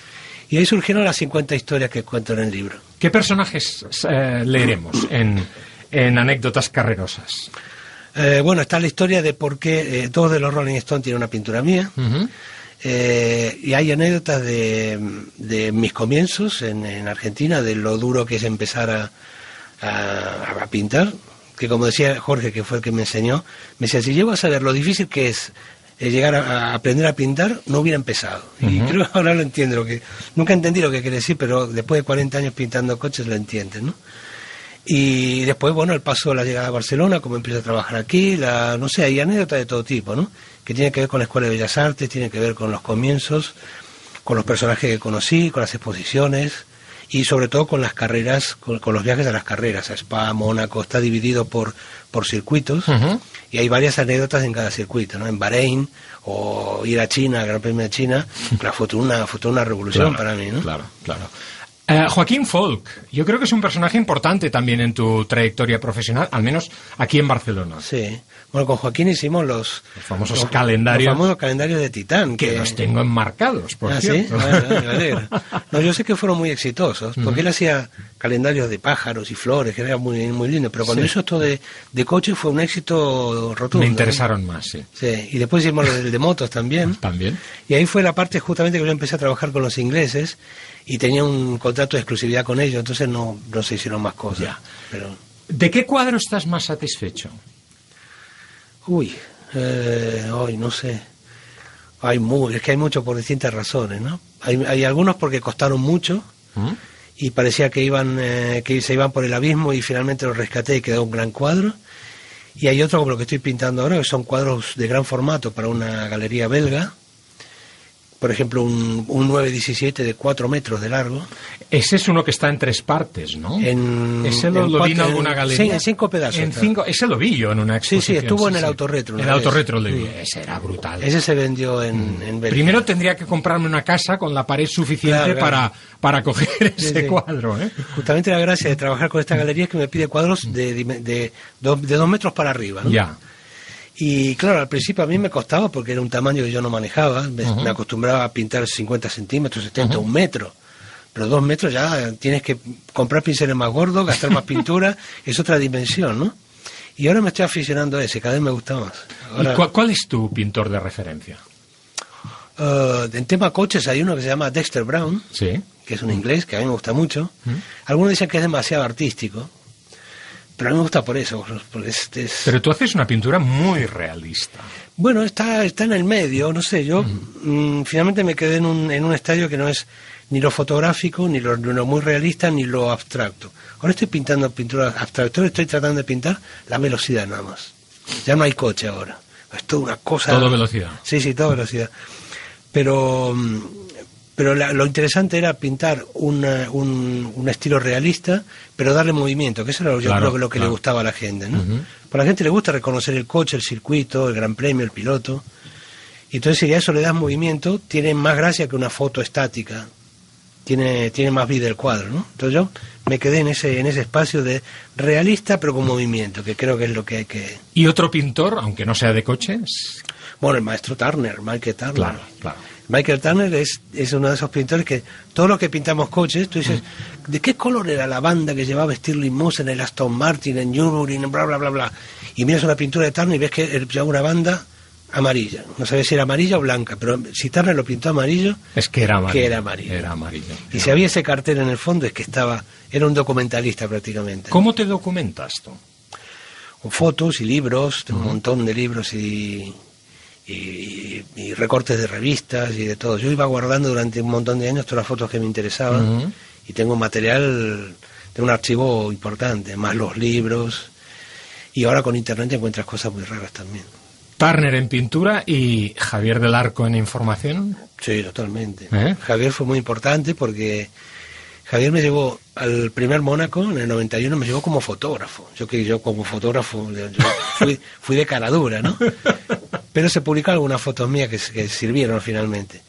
Y ahí surgieron las 50 historias que cuento en el libro. ¿Qué personajes eh, leeremos en, en Anécdotas Carrerosas? Eh, bueno, está la historia de por qué eh, todos de los Rolling Stones tienen una pintura mía. Ujú. Eh, y hay anécdotas de, de mis comienzos en, en Argentina, de lo duro que es empezar a, a- a pintar, que como decía Jorge, que fue el que me enseñó, me decía, si llego a saber lo difícil que es eh, llegar a, a aprender a pintar, no hubiera empezado. Y creo que ahora lo entiendo, lo que, nunca entendí lo que quiere decir, pero después de 40 años pintando coches lo entiendes, ¿no? Y después, bueno, el paso de la llegada a Barcelona, cómo empiezo a trabajar aquí, la, no sé, hay anécdotas de todo tipo, ¿no? Que tiene que ver con la Escuela de Bellas Artes, tiene que ver con los comienzos, con los personajes que conocí, con las exposiciones y sobre todo con las carreras, con, con los viajes a las carreras, a Spa, Mónaco, está dividido por, por circuitos y hay varias anécdotas en cada circuito, ¿no? En Bahrein o ir a China, Gran Premio de China, la fue una, fue una revolución Claro, para mí, ¿no? Claro, claro. Eh, Joaquín Folk, yo creo que es un personaje importante también en tu trayectoria profesional, al menos aquí en Barcelona. Sí. Bueno, con Joaquín hicimos los, Los famosos calendarios. Los famosos calendarios de Titán. Que los tengo enmarcados, por ah, ¿sí? cierto. Bueno, me alegra. No, yo sé que fueron muy exitosos, porque Ujú. él hacía calendarios de pájaros y flores, que era muy, muy lindo, pero cuando Sí. hizo esto de, de coche fue un éxito rotundo. Me interesaron más, sí. Sí, y después hicimos el de motos también. También. Y ahí fue la parte justamente que yo empecé a trabajar con los ingleses y tenía un contrato de exclusividad con ellos, entonces no, no se hicieron más cosas. Ya. Pero, ¿De qué cuadro estás más satisfecho? uy, eh, hoy no sé. Hay mu- es que hay mucho por distintas razones, ¿no? Hay, hay algunos porque costaron mucho ¿Mm? y parecía que iban eh, que se iban por el abismo y finalmente los rescaté y quedó un gran cuadro. Y hay otro como lo que estoy pintando ahora, que son cuadros de gran formato para una galería belga. Por ejemplo, un, un 917 de 4 metros de largo. Ese es uno que está en tres partes, ¿no? En- ese lo, en lo vi en cuatro- alguna en galería. cin- en cinco pedazos En cinco, ese lo vi yo en una Sí, sí, estuvo en el autorretro En el autorretro le vi. Sí. Ese era brutal. Ese se vendió en, en Bélgica. Primero tendría que comprarme una casa con la pared suficiente Claro, para, para coger Sí, ese sí. cuadro, ¿eh? Justamente la gracia de trabajar con esta galería es que me pide cuadros de, de, de dos, de dos metros para arriba. ¿no? Ya. Y claro, al principio a mí me costaba porque era un tamaño que yo no manejaba. Me, acostumbraba a pintar 50 centímetros, 70, un metro. Pero dos metros ya tienes que comprar pinceles más gordos, gastar más pintura, es otra dimensión, ¿no? Y ahora me estoy aficionando a ese, cada vez me gusta más. ¿Y cuál, es tu pintor de referencia? eh, en tema coches hay uno que se llama Dexter Brown, Sí. que es un inglés que a mí me gusta mucho. Algunos dicen que es demasiado artístico, Pero a mí me gusta por eso. Porque es, es- Pero tú haces una pintura muy realista. Bueno, está, está en el medio, no sé, yo mm, finalmente me quedé en un, en un estadio que no es ni lo fotográfico, ni lo, ni lo muy realista, ni lo abstracto. Ahora estoy pintando pintura abstracta, ahora estoy tratando de pintar la velocidad nada más. Ya no hay coche ahora. Es toda una cosa... Todo velocidad. Sí, sí, toda velocidad. Pero, mm, pero la- lo interesante era pintar una- un, un estilo realista, pero darle movimiento, que eso era lo- yo Claro, creo que lo que claro. le gustaba a la gente. ¿no? A la gente le gusta reconocer el coche, el circuito, el gran premio, el piloto. Y entonces si a eso le das movimiento, tiene más gracia que una foto estática. Tiene, tiene más vida el cuadro, ¿no? Entonces yo me quedé en ese, en ese espacio de realista pero con movimiento, que creo que es lo que hay que... ¿Y otro pintor, aunque no sea de coches? Bueno, el maestro Turner, Michael Turner. Claro, claro. Michael Turner es, es uno de esos pintores que todos los que pintamos coches, tú dices, ¿de qué color era la banda que llevaba Stirling Moss en el Aston Martin, en Nürburgring, en bla, bla, bla, bla? Y miras una pintura de Turner y ves que lleva una banda amarilla. No sabes si era amarilla o blanca, pero si Turner lo pintó amarillo, Es que era amarillo. Que era amarillo. Era amarillo. y si había ese cartel en el fondo es que estaba, era un documentalista prácticamente. ¿Cómo te documentas tú? Con fotos y libros, un montón de libros y, y, y recortes de revistas y de todo. Yo iba guardando durante un montón de años todas las fotos que me interesaban Ujú. y tengo material de un archivo importante, más los libros. Y ahora con internet encuentras cosas muy raras también. Turner en pintura y Javier del Arco en información. Sí, totalmente. ¿Eh? Javier fue muy importante porque Javier me llevó al primer Mónaco en el 91, me llevó como fotógrafo. Yo que yo como fotógrafo yo fui, fui de cara dura, ¿no? Pero se publicaron algunas fotos mías que, que sirvieron finalmente.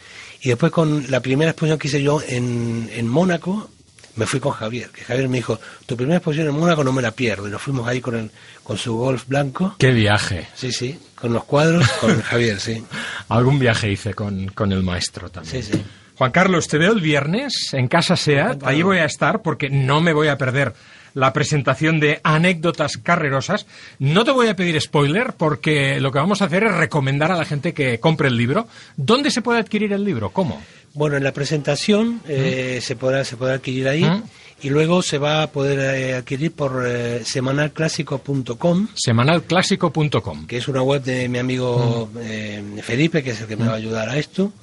Y después con la primera exposición que hice yo en, en Mónaco, me fui con Javier, que Javier me dijo, tu primera exposición en Mónaco no me la pierdo. Y nos fuimos ahí con, el, con su golf blanco. Qué viaje. Sí, sí, con los cuadros, con Javier, sí. Algún viaje hice con, con el maestro también. Sí, sí. Juan Carlos, te veo el viernes en Casa SEAT. Ahí voy a estar porque no me voy a perder la presentación de anécdotas carrerosas. No te voy a pedir spoiler porque lo que vamos a hacer es recomendar a la gente que compre el libro. ¿Dónde se puede adquirir el libro? ¿Cómo? Bueno, en la presentación eh, se, podrá, se podrá adquirir ahí ¿Mm? y luego se va a poder eh, adquirir por eh, semanalclásico.com, Semanalclásico.com. que es una web de mi amigo ¿Mm? eh, Felipe, que es el que me va a ayudar a esto.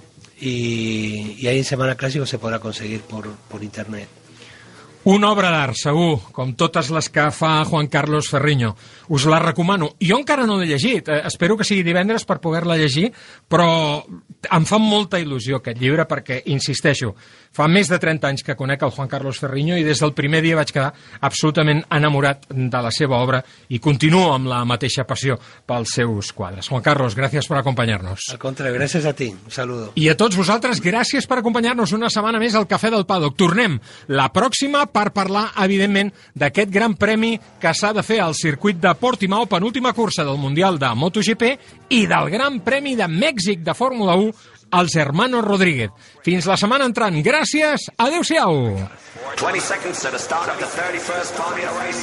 Y, y ahí en Semana Clásico se podrà conseguir por, por internet. Una obra d'art, segur, com totes les que fa Juan Carlos Ferriño. Us la recomano. Jo encara no l'he llegit, eh, espero que sigui divendres per poder-la llegir, però em fa molta il·lusió aquest llibre perquè, insisteixo, fa més de 30 anys que conec el Juan Carlos Ferriño i des del primer dia vaig quedar absolutament enamorat de la seva obra i continuo amb la mateixa passió pels seus quadres. Juan Carlos, gràcies per acompanyar-nos. Al contrario, gracias a ti. Un saludo. I a tots vosaltres, gràcies per acompanyar-nos una setmana més al Cafè del Paddock. Tornem la pròxima per parlar, evidentment, d'aquest gran premi que s'ha de fer al circuit de Portimao, penúltima cursa del Mundial de MotoGP, i del Gran Premi de Mèxic de Fórmula 1 als Hermanos Rodríguez. Fins la setmana entrant. Gràcies. Adéu-siau. 20 seconds to the start of the 31st part of the race.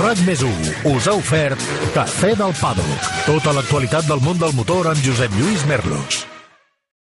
RAC més 1 us ha ofert Cafè del Paddock. Tota l'actualitat del món del motor amb Josep Lluís Merlos.